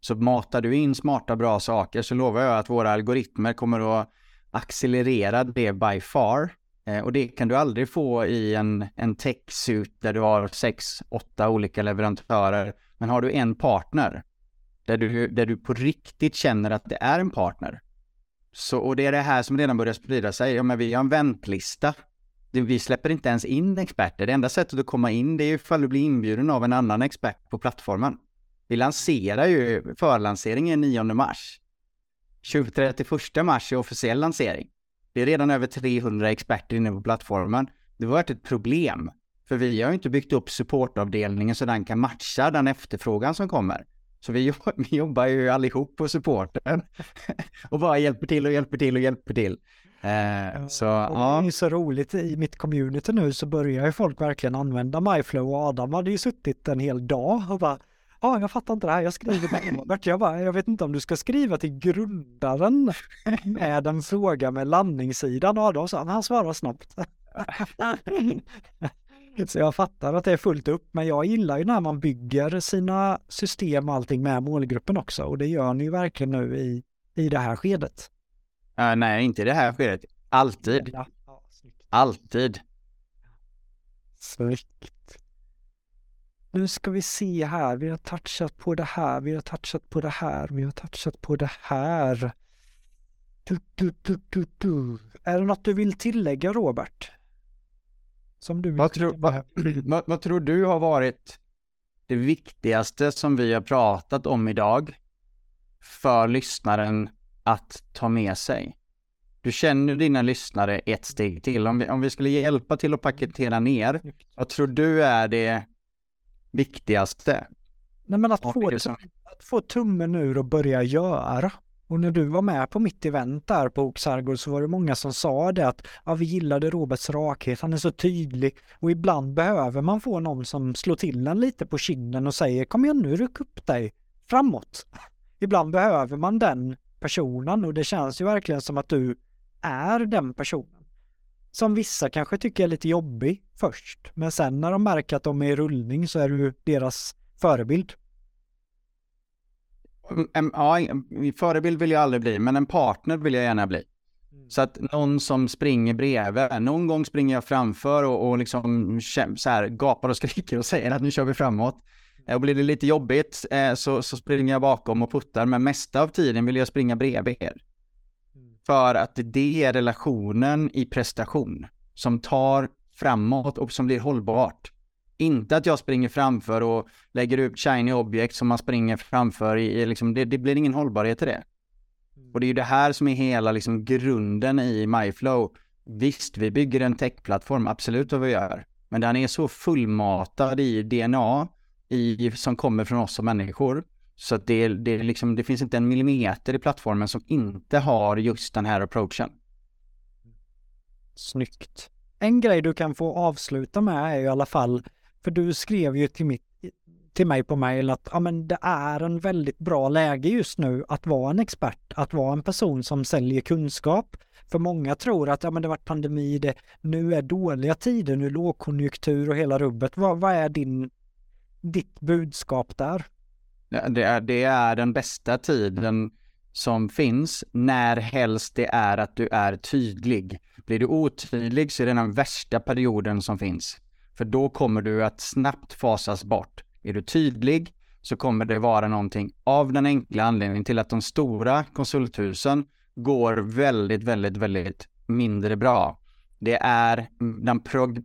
Så matar du in smarta bra saker så lovar jag att våra algoritmer kommer att accelerera det by far. Eh, och det kan du aldrig få i en, en tech-suit där du har sex, åtta olika leverantörer. Men har du en partner där du, där du på riktigt känner att det är en partner. Så, och det är det här som redan börjar sprida sig. Ja, men vi har en väntlista. Vi släpper inte ens in experter. Det enda sättet att komma in det är ifall du blir inbjuden av en annan expert på plattformen. Vi lanserar ju förlanseringen 9 mars. 31 mars är officiell lansering. Det är redan över 300 experter inne på plattformen. Det har varit ett problem. För vi har ju inte byggt upp supportavdelningen så den kan matcha den efterfrågan som kommer. Så vi, vi jobbar ju allihop på supporten och bara hjälper till och hjälper till och hjälper till. Eh, så, ja. Det är så roligt, i mitt community nu så börjar ju folk verkligen använda MyFlow och Adam hade ju suttit en hel dag och bara ja, jag fattar inte det här, jag skriver till Robert. Jag bara, jag vet inte om du ska skriva till grundaren med en fråga med landningssidan. Ja, då sa han, han svarar snabbt. Så jag fattar att det är fullt upp, men jag gillar ju när man bygger sina system och allting med målgruppen också. Och det gör ni ju verkligen nu i, i det här skedet. Uh, nej, inte i det här skedet. Alltid. Ja, Alltid. Snyggt. Nu ska vi se här, vi har touchat på det här, vi har touchat på det här, vi har touchat på det här. Du, du, du. Är det något du vill tillägga Robert? Som du vad, tror, vad, vad, vad tror du har varit det viktigaste som vi har pratat om idag för lyssnaren att ta med sig? Du känner dina lyssnare ett steg till. Om vi, om vi skulle hjälpa till att paketera ner, vad tror du är det viktigaste Nej men att, få, att få tummen ur och börja göra. Och när du var med på mitt event där på Oxargård så var det många som sa det att ja, vi gillade Roberts rakhet, han är så tydlig och ibland behöver man få någon som slår till en lite på kinden och säger kom igen nu, ryck upp dig framåt. Ibland behöver man den personen och det känns ju verkligen som att du är den personen. Som vissa kanske tycker är lite jobbig först, men sen när de märker att de är i rullning så är du deras förebild. Ja, förebild vill jag aldrig bli, men en partner vill jag gärna bli. Mm. Så att någon som springer bredvid, någon gång springer jag framför och, och liksom så här, gapar och skriker och säger att nu kör vi framåt. Och blir det lite jobbigt eh, så, så springer jag bakom och puttar, men mesta av tiden vill jag springa bredvid er. Mm. För att det är relationen i prestation som tar framåt och som blir hållbart. Inte att jag springer framför och lägger ut shiny objekt som man springer framför i, liksom, det, det blir ingen hållbarhet i det. Och det är ju det här som är hela liksom grunden i MyFlow. Visst, vi bygger en techplattform, absolut vad vi gör. Men den är så fullmatad i DNA i, som kommer från oss som människor. Så att det, det, liksom, det finns inte en millimeter i plattformen som inte har just den här approachen. Snyggt. En grej du kan få avsluta med är ju i alla fall för du skrev ju till, mitt, till mig på mail att ja, men det är en väldigt bra läge just nu att vara en expert, att vara en person som säljer kunskap. För många tror att ja, men det varit pandemi, det, nu är dåliga tider, nu är lågkonjunktur och hela rubbet. Vad, vad är din, ditt budskap där? Det är, det är den bästa tiden som finns när helst det är att du är tydlig. Blir du otydlig så är det den värsta perioden som finns. För då kommer du att snabbt fasas bort. Är du tydlig så kommer det vara någonting av den enkla anledningen till att de stora konsulthusen går väldigt, väldigt, väldigt mindre bra. Det är de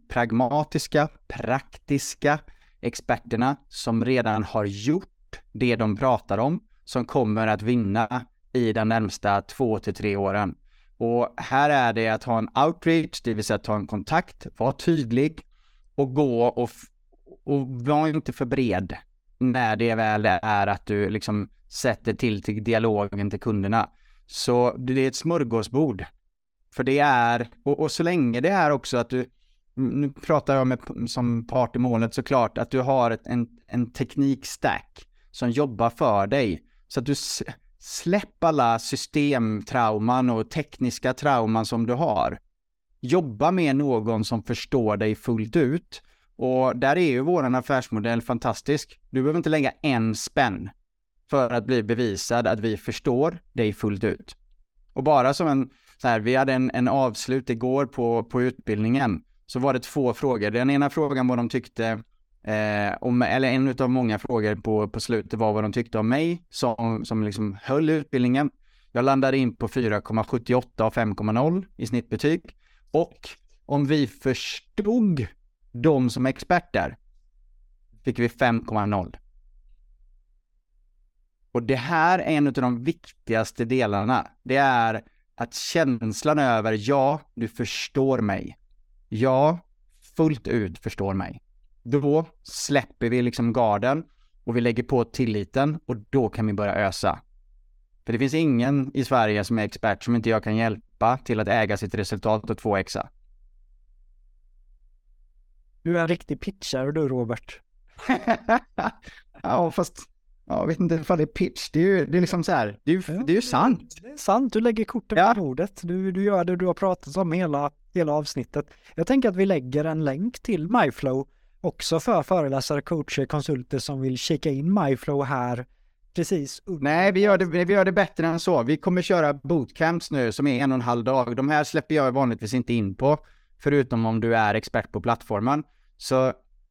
pragmatiska, praktiska experterna som redan har gjort det de pratar om som kommer att vinna i de närmsta två till tre åren. Och här är det att ha en outreach, det vill säga att ta en kontakt, vara tydlig, och gå och, och var inte för bred när det väl är att du liksom sätter till till dialogen till kunderna. Så det är ett smörgåsbord. För det är, och, och så länge det är också att du, nu pratar jag med, som part i målet såklart, att du har ett, en, en teknikstack som jobbar för dig. Så att du släpper alla systemtrauman och tekniska trauman som du har jobba med någon som förstår dig fullt ut. Och där är ju våran affärsmodell fantastisk. Du behöver inte lägga en spänn för att bli bevisad att vi förstår dig fullt ut. Och bara som en, så här, vi hade en, en avslut igår på, på utbildningen, så var det två frågor. Den ena frågan var de tyckte, eh, om, eller en av många frågor på, på slutet var vad de tyckte om mig som, som liksom höll utbildningen. Jag landade in på 4,78 av 5,0 i snittbetyg. Och om vi förstod dem som experter fick vi 5,0. Och det här är en av de viktigaste delarna. Det är att känslan över ja, du förstår mig. Ja, fullt ut förstår mig. Då släpper vi liksom garden och vi lägger på tilliten och då kan vi börja ösa. För det finns ingen i Sverige som är expert som inte jag kan hjälpa till att äga sitt resultat och 2xa. Du är en riktig pitchare du Robert. ja, fast jag vet inte ifall det är pitch. Det är ju det är liksom så här, det är ja, det är ju sant. Det är sant, du lägger korten ja. på bordet. Du, du gör det du har pratat om hela, hela avsnittet. Jag tänker att vi lägger en länk till MyFlow också för föreläsare, coacher, konsulter som vill kika in MyFlow här precis. Nej, vi gör, det, vi gör det bättre än så. Vi kommer köra bootcamps nu som är en och en halv dag. De här släpper jag vanligtvis inte in på, förutom om du är expert på plattformen. Så,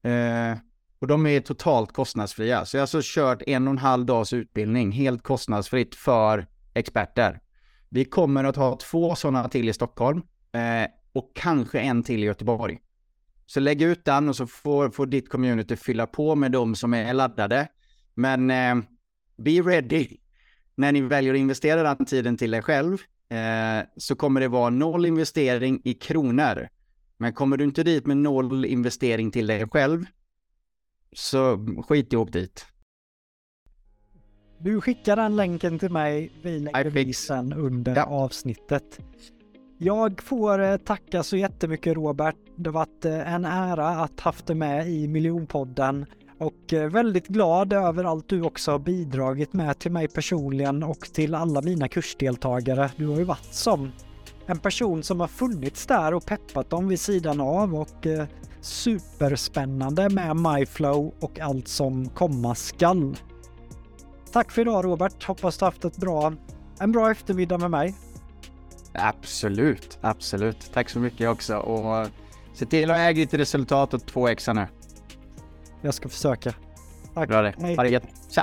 eh, och de är totalt kostnadsfria. Så jag har alltså kört en och en halv dags utbildning helt kostnadsfritt för experter. Vi kommer att ha två sådana till i Stockholm eh, och kanske en till i Göteborg. Så lägg ut den och så får, får ditt community fylla på med de som är laddade. Men eh, be ready. När ni väljer att investera den tiden till er själv eh, så kommer det vara noll investering i kronor. Men kommer du inte dit med noll investering till dig själv så skit i åk dit. Du skickar den länken till mig. Vi lägger sen under Ja. avsnittet. Jag får eh, tacka så jättemycket Robert. Det har varit eh, en ära att haft dig med i Miljonpodden och eh, väldigt glad över allt du också har bidragit med till mig personligen och till alla mina kursdeltagare. Du har ju varit som en person som har funnits där och peppat dem vid sidan av och eh, superspännande med MyFlow och allt som komma skall. Tack för idag Robert. Hoppas du haft ett bra, en bra eftermiddag med mig. Absolut, absolut. Tack så mycket också och eh, se till att äga ditt resultat och 2x nu. Jag ska försöka. Tack. Bra det. Hej. Ha det gött. Tja!